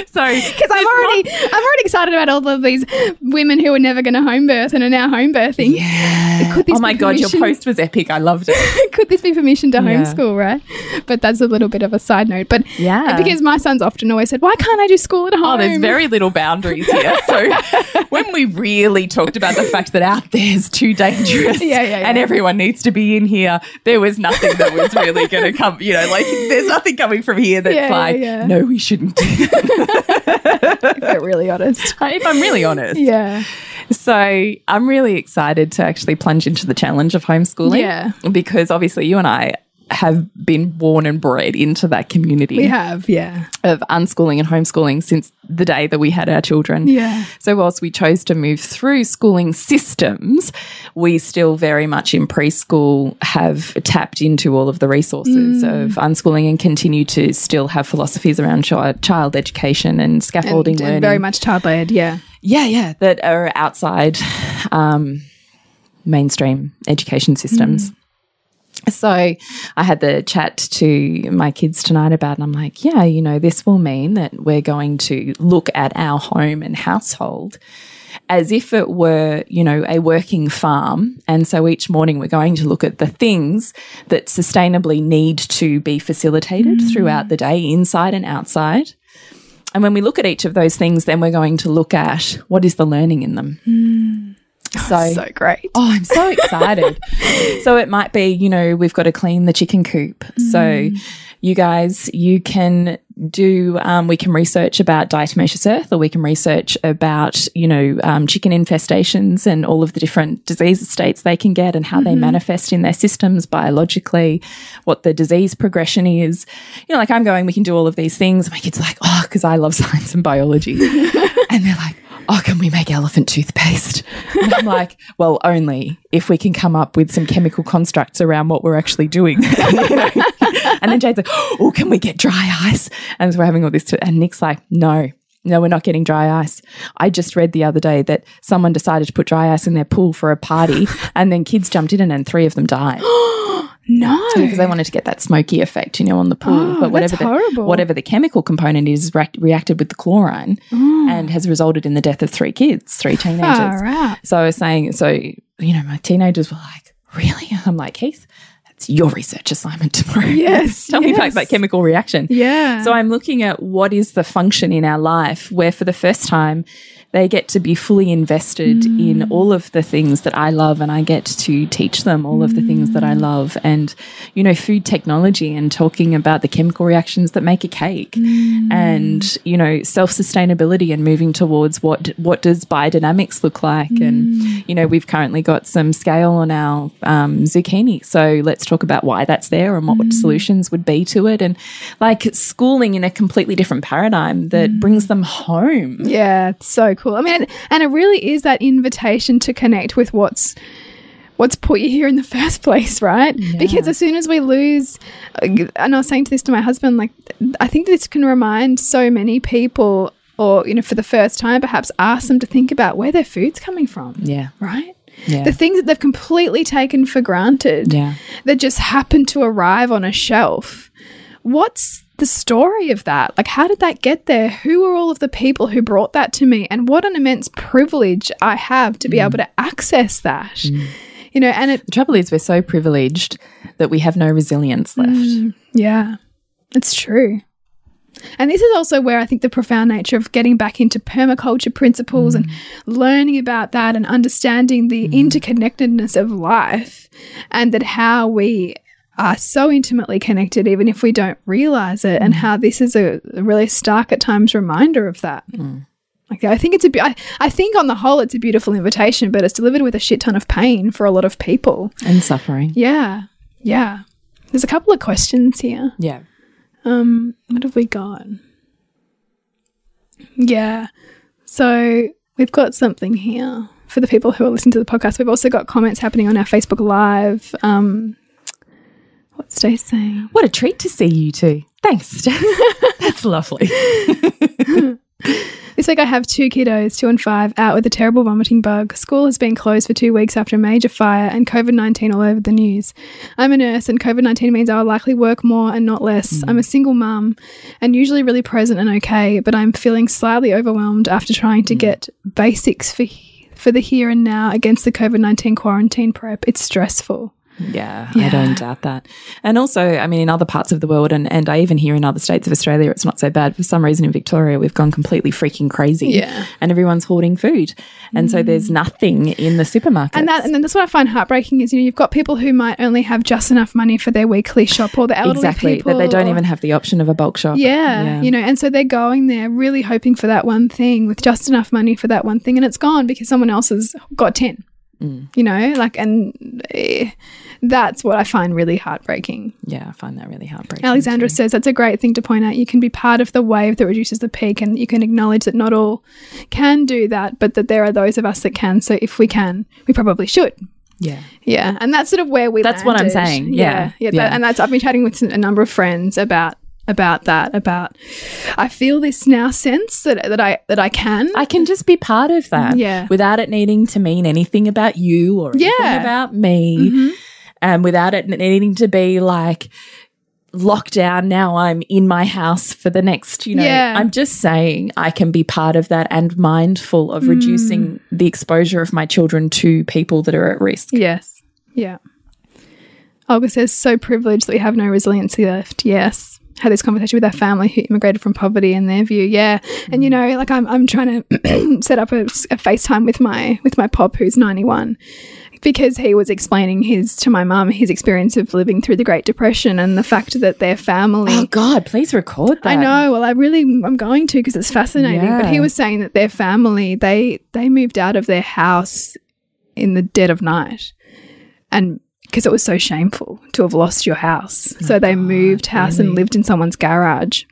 so Because I'm already, I'm already excited about all of these women who are never going to home birth and are now home birthing. Yeah. Could this oh my god, your post was epic. I loved it. Could this be permission to Yeah. homeschool, right? But that's a little bit of a side note. But Yeah. because my son's often always said, "Why can't I do school at home?" Oh, there's very little boundaries here. (laughs) So when we really talked about the fact that out there's too dangerous Yeah, yeah, and everyone needs to be in here, there was nothing that was really going (laughs) to come, you know, like there's nothing coming from here that's Yeah, yeah, like, yeah. no, we shouldn't (laughs) if we're really honest. if I'm really honest. Yeah, So I'm really excited to actually plunge into the challenge of homeschooling. Yeah. Because obviously you and I have been born and bred into that community we have. Yeah, of unschooling and homeschooling since the day that we had our children. Yeah. So, whilst we chose to move through schooling systems, we still very much in preschool have tapped into all of the resources Mm. of unschooling and continue to still have philosophies around chi- child education and scaffolding and, learning. and very much child led. Yeah, Yeah, yeah, that are outside um, mainstream education systems. So I had the chat to my kids tonight about, and I'm like, yeah, you know, this will mean that we're going to look at our home and household as if it were, you know, a working farm. And so each morning we're going to look at the things that sustainably need to be facilitated mm. throughout the day, inside and outside. And when we look at each of those things, then we're going to look at what is the learning in them. Mm. (laughs) So, So great. Oh, I'm so excited. (laughs) so it might be, you know, we've got to clean the chicken coop. So you guys, you can do, um, we can research about diatomaceous earth or we can research about, you know, um, chicken infestations and all of the different disease states they can get and how they manifest in their systems biologically, what the disease progression is. You know, like I'm going, we can do all of these things. My kids like, oh, because I love (laughs) science and biology. and they're like, oh, can we make elephant toothpaste? And I'm like, well, only if we can come up with some chemical constructs around what we're actually doing. You know? and then Jade's like, oh, can we get dry ice? And so we're having all this. and Nick's like, no. No, we're not getting dry ice. I just read the other day that someone decided to put dry ice in their pool for a party, and then kids jumped in, and three of them died No. because they wanted to get that smoky effect, you know, on the pool. Oh, but whatever the, horrible. whatever the chemical component is, re- reacted with the chlorine Oh. and has resulted in the death of three kids, three teenagers. Ah, Out. So I was saying, so you know, my teenagers were like, "Really?" (laughs) I'm like, "Heath, that's your research assignment tomorrow." Yes, (laughs) tell me about that chemical reaction. Yeah. So I'm looking at what is the function in our life where, for the first time, they get to be fully invested in mm. all of the things that I love, and I get to teach them all of the things that I mm. love. And, you know, food technology and talking about the chemical reactions that make a cake, mm. and you know, self sustainability and moving towards what what does biodynamics look like. And you know, we've currently got some scale on our um, zucchini, so let's talk about why that's there and what solutions would be to it, and like schooling in a completely different paradigm that brings them home. Yeah, so cool. I mean, and it really is that invitation to connect with what's what's put you here in the (laughs) first place, right? Because as soon as we lose, uh, and I was saying to this to my husband, like, I think this can remind so many people, or you know, for the first time, perhaps ask them to think about where their food's coming from, Yeah, right? yeah, The things that they've completely taken for granted yeah. that just happen to arrive on a shelf. What's the story of that? Like, how did that get there? Who are all of the people who brought that to me? And what an immense privilege I have to be mm. able to access that. Mm. You know, and it, The trouble is, we're so privileged that we have no resilience left. Mm, yeah, it's true. And this is also where I think the profound nature of getting back into permaculture principles and learning about that and understanding the interconnectedness of life and that how we are so intimately connected, even if we don't realize it, and how this is a, really stark at times reminder of that. Like, I think it's a, I, I think on the whole, it's a beautiful invitation, but it's delivered with a shit ton of pain for a lot of people. And suffering. Yeah, yeah. There's a couple of questions here. Yeah. Um, what have we got? Yeah. So we've got something here for the people who are listening to the podcast. We've also got comments happening on our Facebook Live. Um, what's Stace saying? What a treat to see you two. Thanks, Steph. (laughs) That's lovely. This week I have two kiddos, two and five, out with a terrible vomiting bug. School has been closed for two weeks after a major fire and COVID 19 all over the news. I'm a nurse and COVID 19 means I'll likely work more and not less. Mm. I'm a single mum and usually really present and okay, but I'm feeling slightly overwhelmed after trying to mm. get basics for, for the here and now against the COVID 19 quarantine prep. It's stressful. Yeah, I don't doubt that. And also, I mean, in other parts of the world, and, and I even hear in other states of Australia, it's not so bad. For some reason in Victoria, we've gone completely freaking crazy. Yeah. And everyone's hoarding food. And so there's mm. nothing in the supermarket. And that, and then that's what I find heartbreaking is you know you've got people who might only have just enough money for their weekly shop or the elderly exactly. people That they don't or- even have the option of a bulk shop. Yeah, you know, and so they're going there really hoping for that one thing with just enough money for that one thing, and it's gone because someone else has got 10. You know, like, and eh, that's what I find really heartbreaking. Yeah, I find that really heartbreaking. Alexandra too. says that's a great thing to point out. You can be part of the wave that reduces the peak, and you can acknowledge that not all can do that, but that there are those of us that can. So if we can, we probably should. Yeah. Yeah, and that's sort of where we. That's what I'm landed. saying. Yeah. yeah, Yeah. That, and that's I've been chatting with a number of friends about about that about I feel this now sense that that I that I can I can just be part of that. Yeah. Without it needing to mean anything about you or anything Yeah. about me. Mhm. And without it needing to be like lockdown. Now I'm in my house for the next, you know, Yeah. I'm just saying I can be part of that and mindful of reducing the exposure of my children to people that are at risk. Yes. Yeah. Olga says, so privileged that we have no resiliency left. Yes. Had this conversation with our family who immigrated from poverty and their view. Yeah. And you mm. know, like I'm I'm trying to (clears throat) set up a, a FaceTime with my with my pop who's 91 because he was explaining his to my mum his experience of living through the Great Depression and the fact that their family Oh God, please record that. I know. Well, I really I'm going to because it's fascinating. But he was saying that their family they they moved out of their house in the dead of night, and because it was so shameful to have lost your house, so they moved house and lived in someone's garage.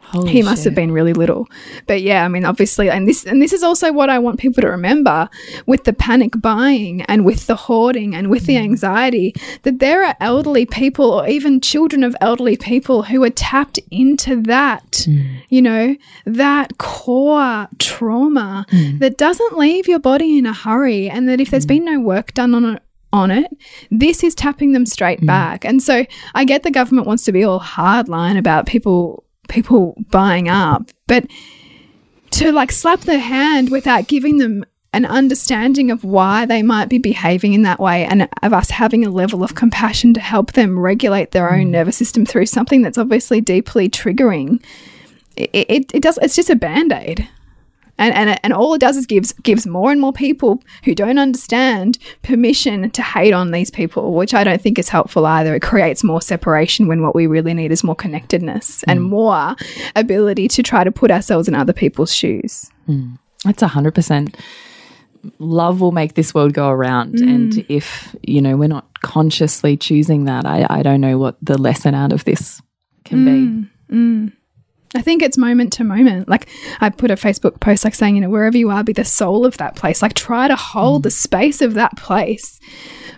Holy he must shit. have been really little, but yeah, I mean, obviously, and this and this is also what I want people to remember with the panic buying and with the hoarding and with the Mm. anxiety that there are elderly people or even children of elderly people who are tapped into that, Mm. you know, that core trauma Mm. that doesn't leave your body in a hurry, and that if there's been no work done on it. On it, this is tapping them straight mm. back, and so I get the government wants to be all hardline about people people buying up, but to like slap their hand without giving them an understanding of why they might be behaving in that way and of us having a level of compassion to help them regulate their own mm. nervous system through something that's obviously deeply triggering it, it, it does it's just a band-aid and, and and all it does is gives gives more and more people who don't understand permission to hate on these people, which I don't think is helpful either. It creates more separation when what we really need is more connectedness mm. and more ability to try to put ourselves in other people's shoes. Mm. That's a hundred percent. Love will make this world go around, mm. and if you know we're not consciously choosing that, I, I don't know what the lesson out of this can be. I think it's moment to moment. Like I put a Facebook post like saying, you know, wherever you are, be the soul of that place. Like try to hold mm. the space of that place,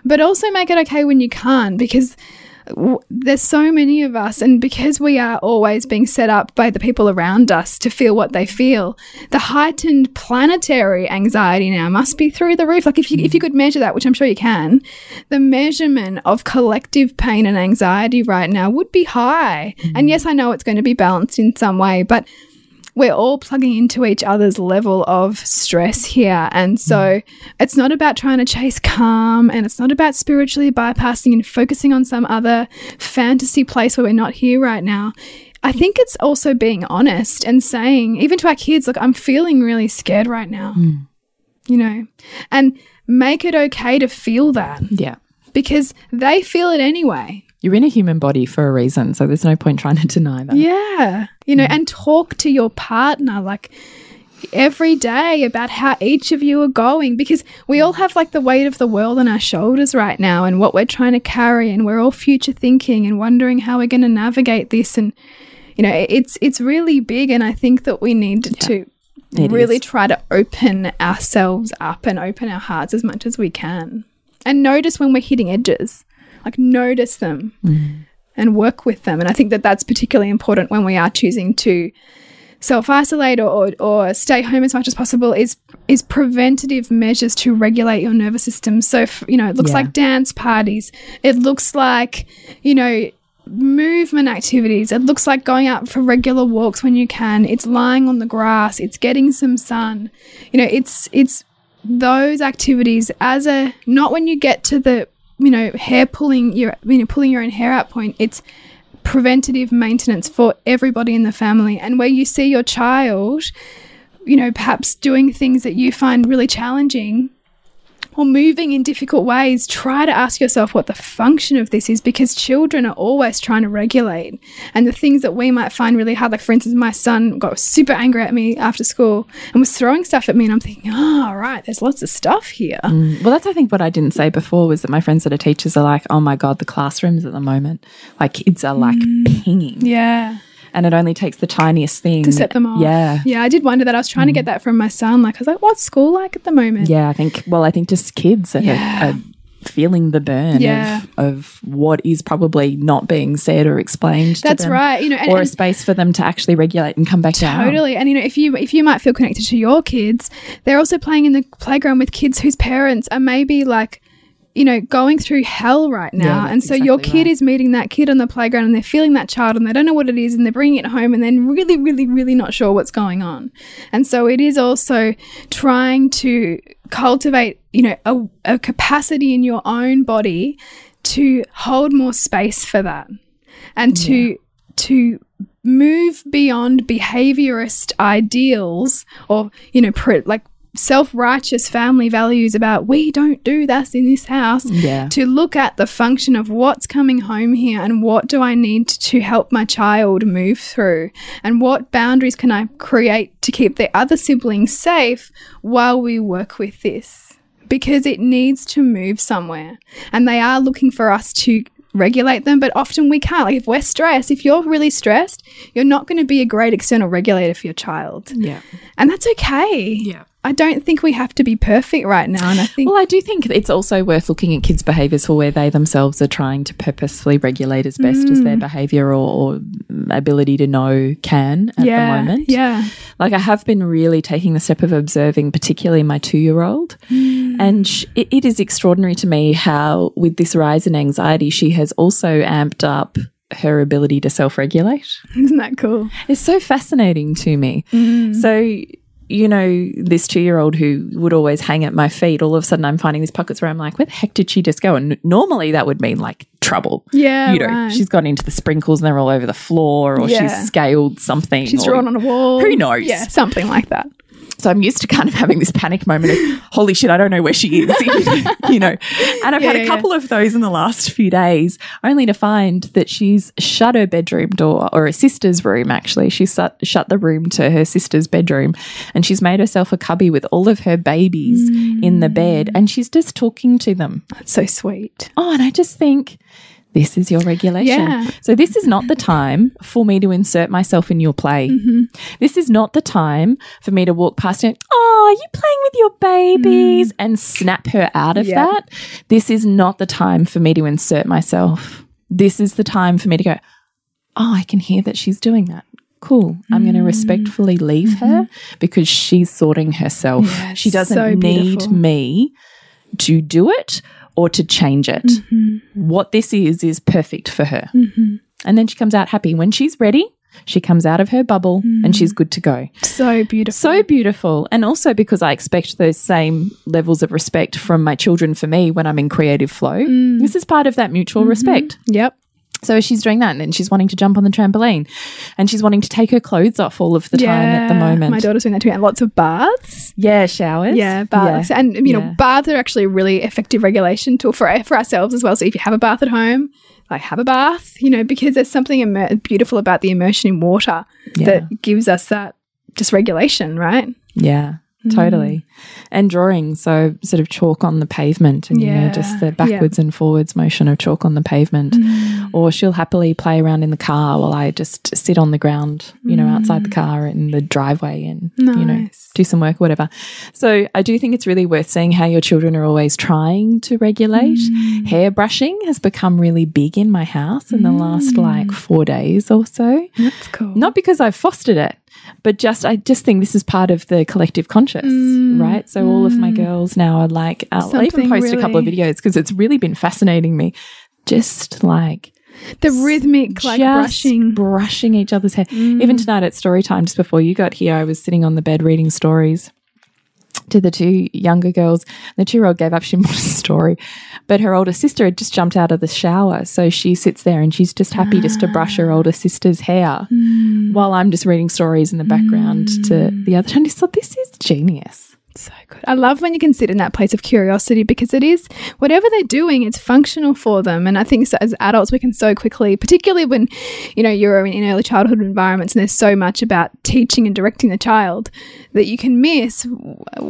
but also make it okay when you can't because w- there's so many of us and because we are always being set up by the people around us to feel what they feel the heightened planetary anxiety now must be through the roof. Like if you if you mm. could measure that which i'm sure you can the measurement of collective pain and anxiety right now would be high. And mm. yes i know it's going to be balanced in some way but we're all plugging into each other's level of stress here. And so mm. it's not about trying to chase calm and it's not about spiritually bypassing and focusing on some other fantasy place where we're not here right now. I think it's also being honest and saying, even to our kids, look, I'm feeling really scared right now, mm. you know, and make it okay to feel that Yeah, because they feel it anyway. you're in a human body for a reason, so there's no point trying to deny that. Yeah. You know, mm. and talk to your partner like every day about how each of you are going because we all have like the weight of the world on our shoulders right now and what we're trying to carry and we're all future thinking and wondering how we're going to navigate this and you know it's it's really big and I think that we need to It really is. try to open ourselves up and open our hearts as much as we can. And notice when we're hitting edges like notice them mm. And work with them. And I think that that's particularly important when we are choosing to self isolate or, or, or stay home as much as possible is is preventative measures to regulate your nervous system. So, f- you know, it looks Yeah. like dance parties. It looks like, you know, movement activities. It looks like going out for regular walks when you can. It's lying on the grass. It's getting some sun. You know, it's it's those activities as a not when you get to the you know hair pulling your you know pulling your own hair out point. It's preventative maintenance for everybody in the family. And where you see your child, you know, perhaps doing things that you find really challenging or moving in difficult ways, try to ask yourself what the function of this is because children are always trying to regulate. And the things that we might find really hard, like for instance, my son got super angry at me after school and was throwing stuff at me. And I'm thinking, oh, all right, there's lots of stuff here. Mm, Well, that's I think what I didn't say before was that my friends that are teachers are like, oh my god, the classrooms at the moment, like kids are like pinging, Yeah. And it only takes the tiniest thing To set them off. Yeah, Yeah, I did wonder that. I was trying to get mm. that from my son. Like, I was like, what's school like at the moment? yeah. I think well, I think just kids are, Yeah. are feeling the burn Yeah. of, of what is probably not being said or explained. to That's them, right. You know, and, or a space for them to actually regulate and come back down. totally. And you know, if you if you might feel connected to your kids, they're also playing in the playground with kids whose parents are maybe like you know, going through hell right now. that's and so your kid right. is meeting that kid on the playground and they're feeling that child and they don't know what it is and they're bringing it home and then really, really, really not sure what's going on. And so it is also trying to cultivate, you know, a, a capacity in your own body to hold more space for that and to, to, move beyond behaviorist ideals or you know pr- like self-righteous family values about we don't do this in this house Yeah. to look at the function of what's coming home here and what do I need to help my child move through and what boundaries can I create to keep the other siblings safe while we work with this because it needs to move somewhere and they are looking for us to regulate them but often we can't like if we're stressed if you're really stressed you're not going to be a great external regulator for your child Yeah. and that's okay Yeah. I don't think we have to be perfect right now. And I think Well, I do think it's also worth looking at kids' behaviours for where they themselves are trying to purposefully regulate as best as Mm. their behaviour or, or ability to know can at yeah, the moment. Yeah. Like I have been really taking the step of observing, particularly my two year old. Mm. And sh it, it is extraordinary to me how, with this rise in anxiety, she has also amped up her ability to self regulate. Isn't that cool? It's so fascinating to me. Mm. So, you know, this two year old who would always hang at my feet, all of a sudden I'm finding these pockets where I'm like, where the heck did she just go? And normally that would mean like trouble. Yeah. You know, right. she's gone into the sprinkles and they're all over the floor, or Yeah. she's scaled something. She's or- drawn on a wall. Who knows? Yeah, something like that. So I'm used to kind of having this panic moment of, (laughs) holy shit, I don't know where she is, (laughs) you know. And I've Yeah, had a couple of those in the last few days, only to find that she's shut her bedroom door, or her sister's room, actually. She's shut, shut the room to her sister's bedroom, and she's made herself a cubby with all of her babies in the bed, mm. and she's just talking to them. That's so sweet. Oh, and I just think this is your regulation. Yeah. So this is not the time for me to insert myself in your play. Mm-hmm. This is not the time for me to walk past and, oh, are you playing with your babies and snap her out of Mm. Yeah. that. This is not the time for me to insert myself. This is the time for me to go, oh, I can hear that she's doing that. Cool. I'm Mm. going to respectfully leave her because she's sorting herself. Mm-hmm. Yeah, she doesn't so need me to do it or to change it. Mm-hmm. What this is, is perfect for her. Mm-hmm. And then she comes out happy. When she's ready, she comes out of her bubble and she's mm-hmm. good to go. So beautiful. So beautiful. And also because I expect those same levels of respect from my children for me when I'm in creative flow. Mm. This is part of that mutual mm-hmm. respect. yep. So she's doing that and then she's wanting to jump on the trampoline and she's wanting to take her clothes off all of the time at the moment. My daughter's doing that too. And lots of baths. yeah, showers. Yeah, baths. And, you Yeah. know, baths are actually a really effective regulation tool for, for ourselves as well. So if you have a bath at home, like have a bath, you know, because there's something beautiful about the immersion in water Yeah. that gives us that just regulation, right? Yeah. Totally. And drawing, so sort of chalk on the pavement and, you know, just the yeah. backwards and forwards motion of chalk on the pavement. Mm. Or she'll happily play around in the car while I just sit on the ground, you know, outside the car in the driveway and, you know, Mm. Do some work, or whatever. So I do think it's really worth seeing how your children are always trying to regulate. Mm. Hair brushing has become really big in my house in the last Mm. like four days or so That's cool. not because I've fostered it, but just I just think this is part of the collective conscious, mm. right? So all of my mm. girls now are like, uh, I'll even Mm. Something post a couple of videos because it's really been fascinating me. Just like the rhythmic, like brushing. brushing each other's hair. Mm. Even tonight at story time, just before you got here, I was sitting on the bed reading stories to the two younger girls. The two year old gave up, she (laughs) wanted a story, but her older sister had just jumped out of the shower. So she sits there and she's just happy just to brush her older sister's hair hmm. while I'm just reading stories in the background to hmm. the other. (laughs) And I just thought, this is genius. So good. I love when you can sit in that place of curiosity because it is whatever they're doing, it's functional for them. And I think so, as adults, we can so quickly, particularly when you know you're in early childhood environments and there's so much about teaching and directing the child that you can miss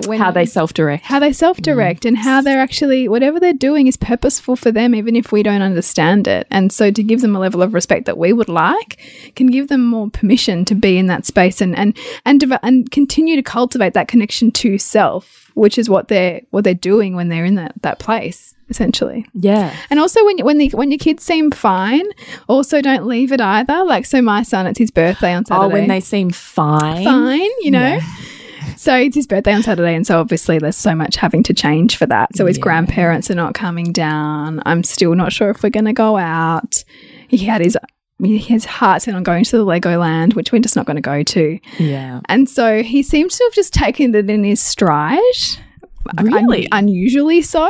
when How they self direct. how they self direct and how they're actually whatever they're doing is purposeful for them, even if we don't understand it. And so to give them a level of respect that we would like can give them more permission to be in that space and and and and continue to cultivate that connection to self, which is what they're what they're doing when they're in that that place essentially. Yeah. And also when when the when your kids seem fine, also don't leave it either. Like so my son it's his birthday on Saturday. Oh, when they seem fine. fine, you know. So it's his birthday on Saturday, and so obviously there's so much having to change for that. So his Yeah. grandparents are not coming down. I'm still not sure if we're going to go out. He had his his heart set on going to the Legoland, which we're just not going to go to. Yeah. And so he seems to have just taken it in his stride. Un- Really? unusually so.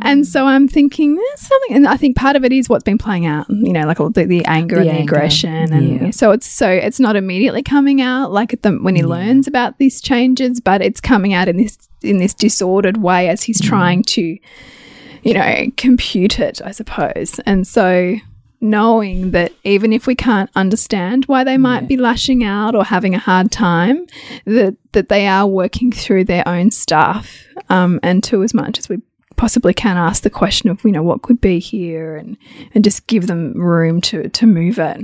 And so I'm thinking there's something, and I think part of it is what's been playing out, you know, like all the, the anger The and the anger, aggression, and yeah. so it's so it's not immediately coming out like at the, when he learns about these changes, but it's coming out in this in this disordered way as Mm. he's trying to, you know, compute it, I suppose. And so knowing that even if we can't understand why they might be lashing out or having a hard time, that that they are working through their own stuff, um, and to as much as we possibly can ask the question of you know what could be here and and just give them room to to move it.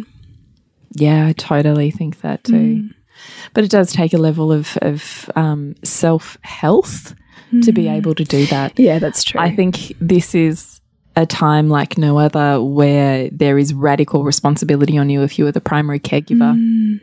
Yeah, I totally think that too. But it does take a level of, of um, self health to be able to do that. Yeah, that's true. I think this is a time like no other where there is radical responsibility on you if you are the primary caregiver mm.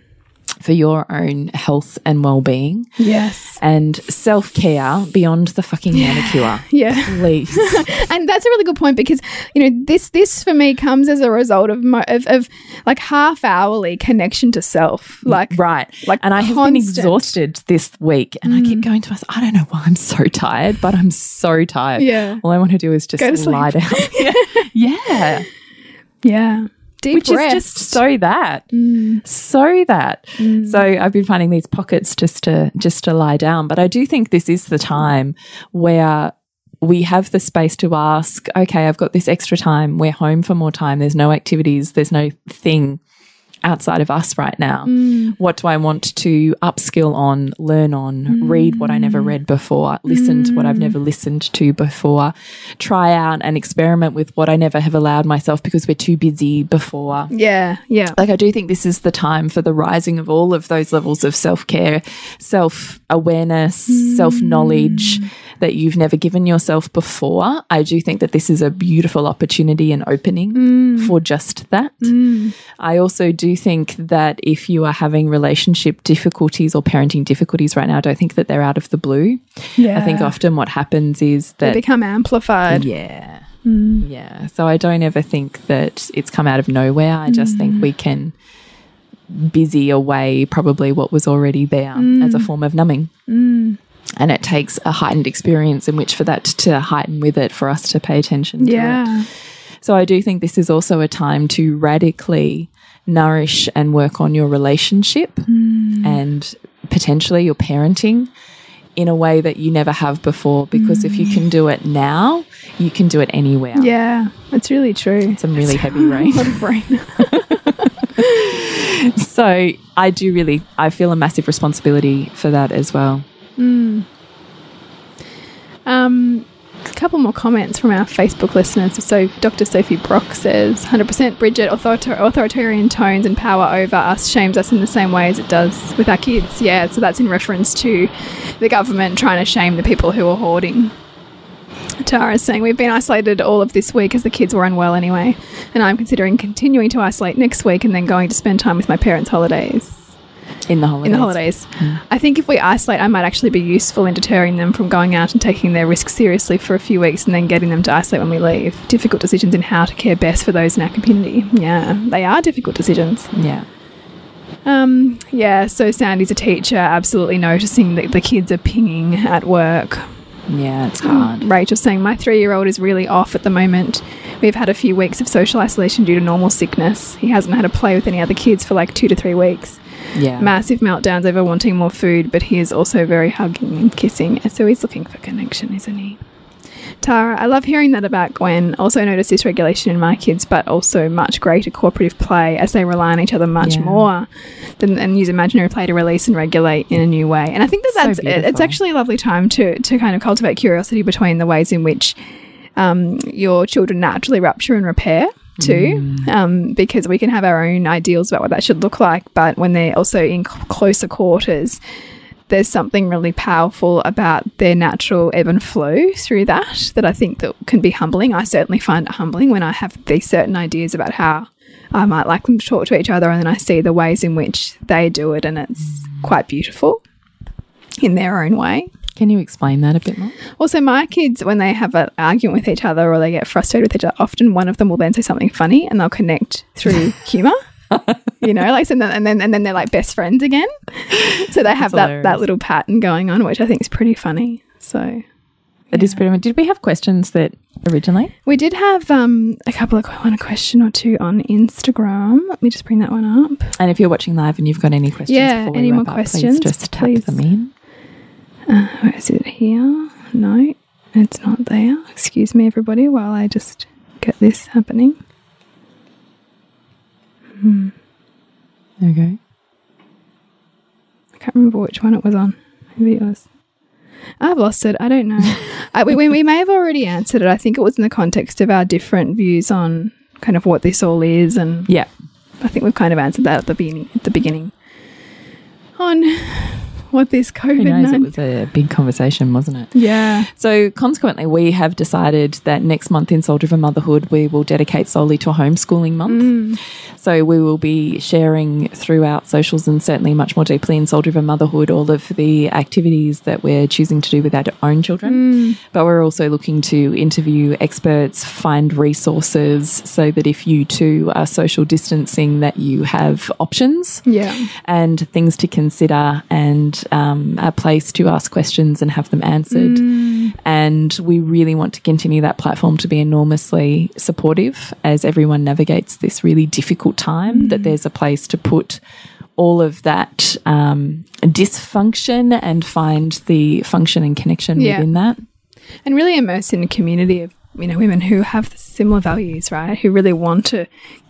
For your own health and well being yes. and self care beyond the fucking manicure. (laughs) Yeah. Please. (laughs) and that's a really good point because you know this this for me comes as a result of mo- of, of like half hourly connection to self like right. like and I have been constant. exhausted this week and I keep mm. going to myself, I don't know why I'm so tired, but I'm so tired. Yeah. All I want to do is just Go to sleep. lie down. (laughs) yeah. yeah deep which breaths. is just so that. Mm. so that. So i've been finding these pockets just to just to lie down. But i do think this is the time where we have the space to ask okay i've got this extra time. We're home for more time. There's no activities. There's no thing outside of us right now. Mm. what do i want to upskill on learn on mm. read what i never read before listen to what i've mm. never listened to before try out and experiment with what i never have allowed myself because we're too busy before. Yeah yeah. Like I do think this is the time for the rising of all of those levels of self-care, self-awareness, mm. self-knowledge that you've never given yourself before. I do think that this is a beautiful opportunity and opening mm. for just that. Mm. I also do think that if you are having relationship difficulties or parenting difficulties right now, I don't think that they're out of the blue. yeah I think often what happens is they that become amplified yeah. Mm. Yeah. So I don't ever think that it's come out of nowhere. I just think we can busy away probably what was already there as a form of numbing. And it takes a heightened experience in which for that to heighten with it for us to pay attention to it. yeah So I do think this is also a time to radically nourish and work on your relationship hmm. and potentially your parenting in a way that you never have before. Because if you can hmm. do it now, you can do it anywhere. yeah it's really true Some really heavy (laughs) lot of rain (laughs) so I do really, I feel a massive responsibility for that as well. Um, a couple more comments from our Facebook listeners. So, Dr. Sophie Brock says 100% Bridget, author- authoritarian tones and power over us shames us in the same way as it does with our kids. Yeah, so that's in reference to the government trying to shame the people who are hoarding. Tara's saying we've been isolated all of this week as the kids were unwell anyway, and I'm considering continuing to isolate next week and then going to spend time with my parents' holidays In the holidays. in the holidays. I think if we isolate, I might actually be useful in deterring them from going out and taking their risks seriously for a few weeks and then getting them to isolate when we leave. Difficult decisions in how to care best for those in our community. Yeah, they are difficult decisions. Yeah. Um, yeah, so Sandy's a teacher, absolutely noticing that the kids are pinging at work. Yeah, it's hmm. hard. Rachel's saying, My three year old is really off at the moment. We've had a few weeks of social isolation due to normal sickness. He hasn't had a play with any other kids for like two to three weeks Yeah. massive meltdowns over wanting more food, but he is also very hugging and kissing. So he's looking for connection, isn't he? Tara, I love hearing that about Gwen. Also notice this regulation in my kids, but also much greater cooperative play as they rely on each other much Yeah. more than and use imaginary play to release and regulate in a new way. And I think that So that's it, it's actually a lovely time to to kind of cultivate curiosity between the ways in which um, your children naturally rupture and repair too, um, because we can have our own ideals about what that should look like. But when they're also in c- closer quarters, there's something really powerful about their natural ebb and flow through that that I think that can be humbling. I certainly find it humbling when I have these certain ideas about how I might like them to talk to each other and then I see the ways in which they do it and it's quite beautiful in their own way. Can you explain that a bit more? Also, my kids, when they have an argument with each other or they get frustrated with each other, often one of them will then say something funny and they'll connect through (laughs) humor. You know, like and then and then and then they're like best friends again. (laughs) So they have that that little pattern going on, which I think is pretty funny. So it is pretty much. Did we have questions that originally? We did have um, a couple of one a question or two on Instagram. Let me just bring that one up. And if you're watching live and you've got any questions, yeah, any more up, questions, please just please. tap them in. Uh, where is it here? No, it's not there. Excuse me, everybody, while I just get this happening. Hmm. Okay. I can't remember which one it was on. Maybe it was. I've lost it. I don't know. (laughs) I, we, we may have already answered it. I think it was in the context of our different views on kind of what this all is, and yeah, I think we've kind of answered that at the beginning. At the beginning, on what this COVID. Who knows? It was a big conversation, wasn't it? Yeah. So consequently, we have decided that next month in Soul Driven Motherhood, we will dedicate solely to a homeschooling month. Mm. So we will be sharing throughout socials and certainly much more deeply in Soul Driven Motherhood all of the activities that we're choosing to do with our own children. Mm. But we're also looking to interview experts, find resources so that if you too are social distancing, that you have options. Yeah. And things to consider and um, a place to ask questions and have them answered. Mm. And we really want to continue that platform to be enormously supportive as everyone navigates this really difficult time, mm. that there's a place to put all of that um, dysfunction and find the function and connection yeah. within that. And really immerse in a community of you know women who have similar values right who really want to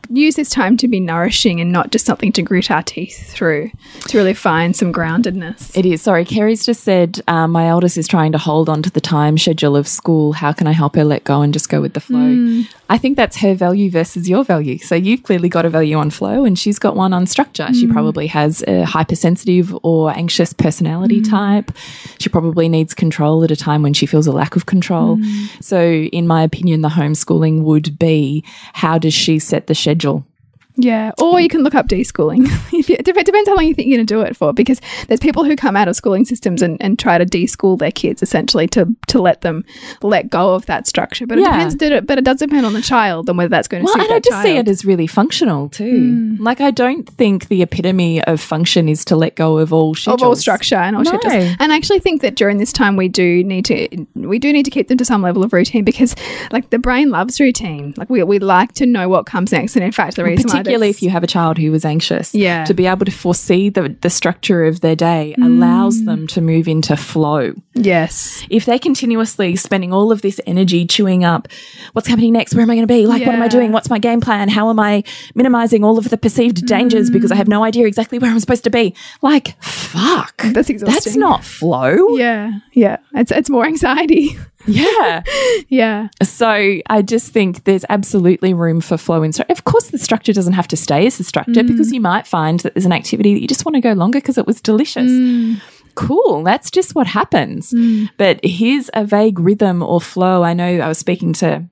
use this time to be nourishing and not just something to grit our teeth through to really find some groundedness. It is. Sorry, Kerry's just said um, my eldest is trying to hold on to the time schedule of school. How can I help her let go and just go with the flow? Mm. I think that's her value versus your value. So you've clearly got a value on flow and she's got one on structure. Mm. She probably has a hypersensitive or anxious personality mm. type. She probably needs control at a time when she feels a lack of control. Mm. So, in my opinion, the homeschooling would be how does she set the schedule schedule yeah, or you can look up deschooling. (laughs) it depends how long you think you're going to do it for, because there's people who come out of schooling systems and, and try to deschool their kids essentially to to let them let go of that structure. But yeah. it depends. But it does depend on the child and whether that's going to. Well, and I just child. see it as really functional too. Mm. Like I don't think the epitome of function is to let go of all schedules. of all structure and all no. schedules. And I actually think that during this time we do need to we do need to keep them to some level of routine because like the brain loves routine. Like we we like to know what comes next. And in fact, the reason why particularly if you have a child who was anxious. Yeah. To be able to foresee the, the structure of their day mm. allows them to move into flow. Yes. If they're continuously spending all of this energy chewing up what's happening next, where am I going to be? Like, yeah. what am I doing? What's my game plan? How am I minimizing all of the perceived dangers mm. because I have no idea exactly where I'm supposed to be? Like, fuck. That's exhausting. That's not flow. Yeah. Yeah. It's, it's more anxiety. (laughs) Yeah. (laughs) yeah. So I just think there's absolutely room for flow in. Of course, the structure doesn't have to stay as the structure mm. because you might find that there's an activity that you just want to go longer because it was delicious. Mm. Cool. That's just what happens. Mm. But here's a vague rhythm or flow. I know I was speaking to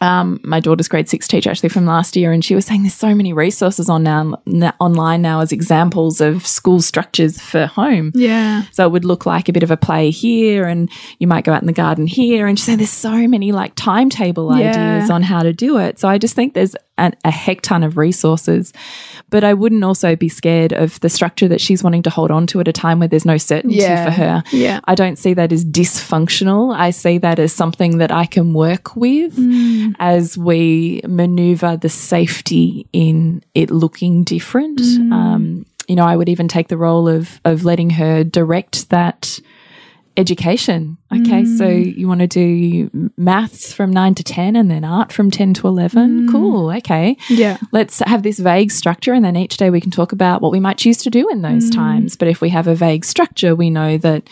um, my daughter's grade six teacher actually from last year, and she was saying there's so many resources on now online now as examples of school structures for home. Yeah. So it would look like a bit of a play here, and you might go out in the garden here. And she said there's so many like timetable yeah. ideas on how to do it. So I just think there's an, a heck ton of resources. But I wouldn't also be scared of the structure that she's wanting to hold on to at a time where there's no certainty yeah. for her. Yeah. I don't see that as dysfunctional. I see that as something that I can work with mm. as we maneuver the safety in it looking different. Mm. Um, you know, I would even take the role of of letting her direct that education. Okay, mm. so you want to do maths from 9 to 10 and then art from 10 to 11. Mm. Cool. Okay. Yeah. Let's have this vague structure and then each day we can talk about what we might choose to do in those mm. times. But if we have a vague structure, we know that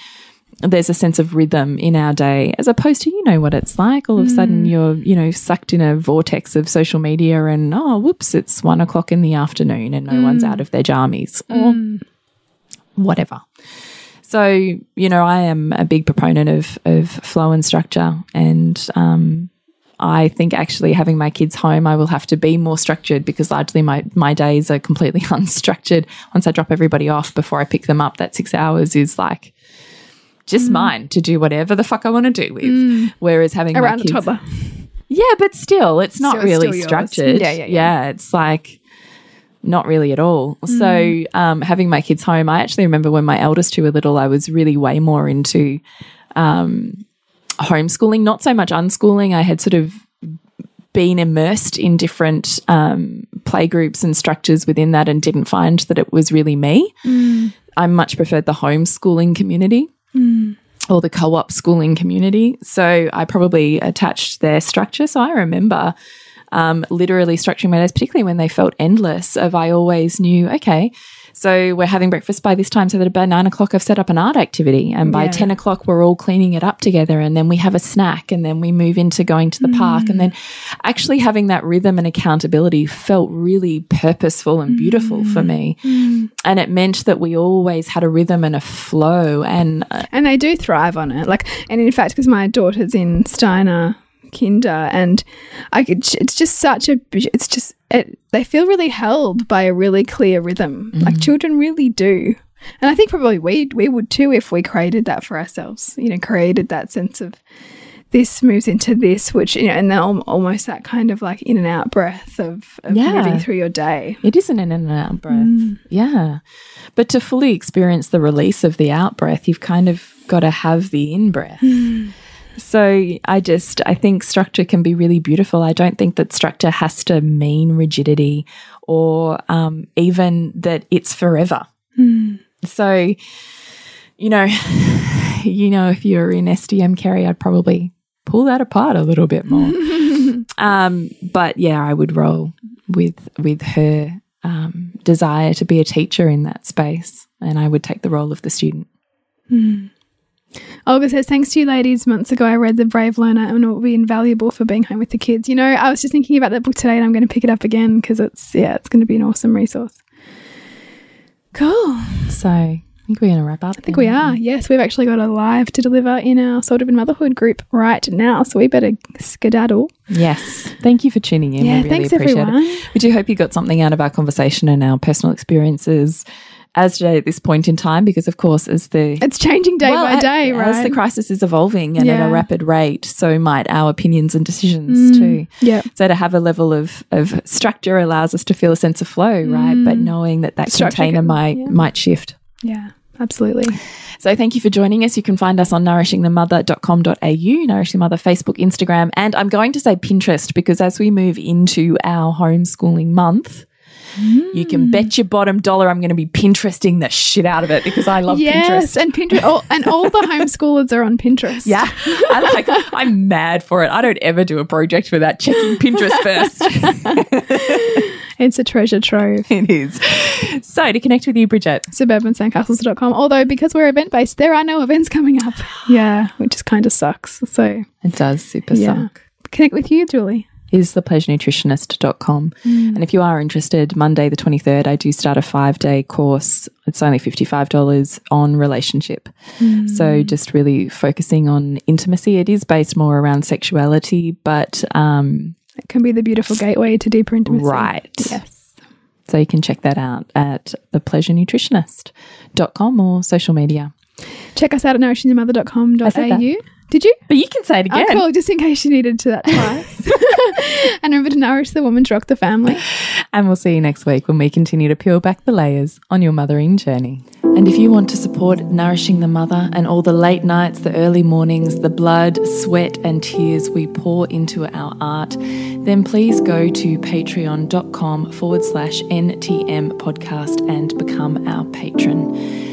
there's a sense of rhythm in our day as opposed to you know what it's like all of a sudden mm. you're you know sucked in a vortex of social media and oh whoops it's one o'clock in the afternoon and no one's mm. out of their jammies or mm. whatever So, you know, I am a big proponent of, of flow and structure. And um, I think actually having my kids home, I will have to be more structured because largely my, my days are completely (laughs) unstructured. Once I drop everybody off before I pick them up, that six hours is like just mine to do whatever the fuck I want to do with. Whereas having Around my a kids, toddler. yeah, but still, it's not really structured. Yeah, yeah, yeah. it's like not really at all. Mm. So, um, having my kids home, I actually remember when my eldest two were little, I was really way more into um, homeschooling, not so much unschooling. I had sort of been immersed in different um, play groups and structures within that and didn't find that it was really me. I much preferred the homeschooling community or the co-op schooling community. So I probably attached their structure. So I remember um, literally structuring my days, particularly when they felt endless. Of I always knew, okay, so we're having breakfast by this time, so that by nine o'clock I've set up an art activity, and by Yeah. ten o'clock we're all cleaning it up together, and then we have a snack, and then we move into going to the park, and then actually having that rhythm and accountability felt really purposeful and beautiful for me, and it meant that we always had a rhythm and a flow, and uh, and they do thrive on it. Like, and in fact, because my daughter's in Steiner Kinder, and I could, it's just such a, it's just, it, they feel really held by a really clear rhythm. Like mm. children really do. And I think probably we we would too if we created that for ourselves. You know, created that sense of this moves into this, which you know, and then al- almost that kind of like in and out breath of, of Yeah. moving through your day. It is an in and out breath. Mm. Yeah. But to fully experience the release of the out breath, you've kind of got to have the in breath. Mm. So I just, I think structure can be really beautiful. I don't think that structure has to mean rigidity or um, even that it's forever. So, you know, (sighs) you know, if you're in SDM Kerry, I'd probably pull that apart a little bit more. (laughs) um, but yeah, I would roll with with her um, desire to be a teacher in that space, and I would take the role of the student. Olga says, Thanks to you ladies. Months ago, I read The Brave Learner and it will be invaluable for being home with the kids. You know, I was just thinking about that book today and I'm going to pick it up again because it's, yeah, it's going to be an awesome resource. Cool. So I think we're going to wrap up. I think we are. Yes, we've actually got a live to deliver in our Soul Driven Motherhood group right now. So we better skedaddle. Yes. Thank you for tuning in. Yeah, we really thanks, appreciate everyone. it. We do hope you got something out of our conversation and our personal experiences as today at this point in time, because of course, as the It's changing day Well, by day, right? As the crisis is evolving and at a rapid rate, so might our opinions and decisions mm, too. yeah. So to have a level of, of structure allows us to feel a sense of flow, right? But mm. knowing that that Structure container can- might yeah. might shift. Yeah, absolutely. So thank you for joining us. You can find us on nourishingthemother.com.au, Nourishing Mother Facebook, Instagram, and I'm going to say Pinterest because as we move into our homeschooling month, you can hmm. bet your bottom dollar I'm going to be Pinteresting the shit out of it because I love yes, Pinterest. and Pinterest, all, and all the homeschoolers are on Pinterest. Yeah, I like. I'm mad for it. I don't ever do a project without checking Pinterest first. (laughs) it's a treasure trove. it is. So to connect with you, Bridget, suburbansandcastles.com. Although, because we're event based, there are no events coming up. (gasps) Yeah, which just kind of sucks. So, it does super yeah. suck. Connect with you, Julie. Is thepleasurenutritionist.com. And if you are interested, Monday the 23rd, I do start a five day course. It's only $55 on relationship. So just really focusing on intimacy. It is based more around sexuality, but um, It can be the beautiful gateway to deeper intimacy. right. Yes. So you can check that out at thepleasurenutritionist.com or social media. Check us out at nourishingthemother.com.au. Did you? But you can say it Oh, again. cool. Just in case you needed to that twice. (laughs) and remember to nourish the woman rock the family. And we'll see you next week when we continue to peel back the layers on your mothering journey. And if you want to support Nourishing the Mother and all the late nights, the early mornings, the blood, sweat, and tears we pour into our art, then please go to patreon.com forward slash NTM podcast and become our patron.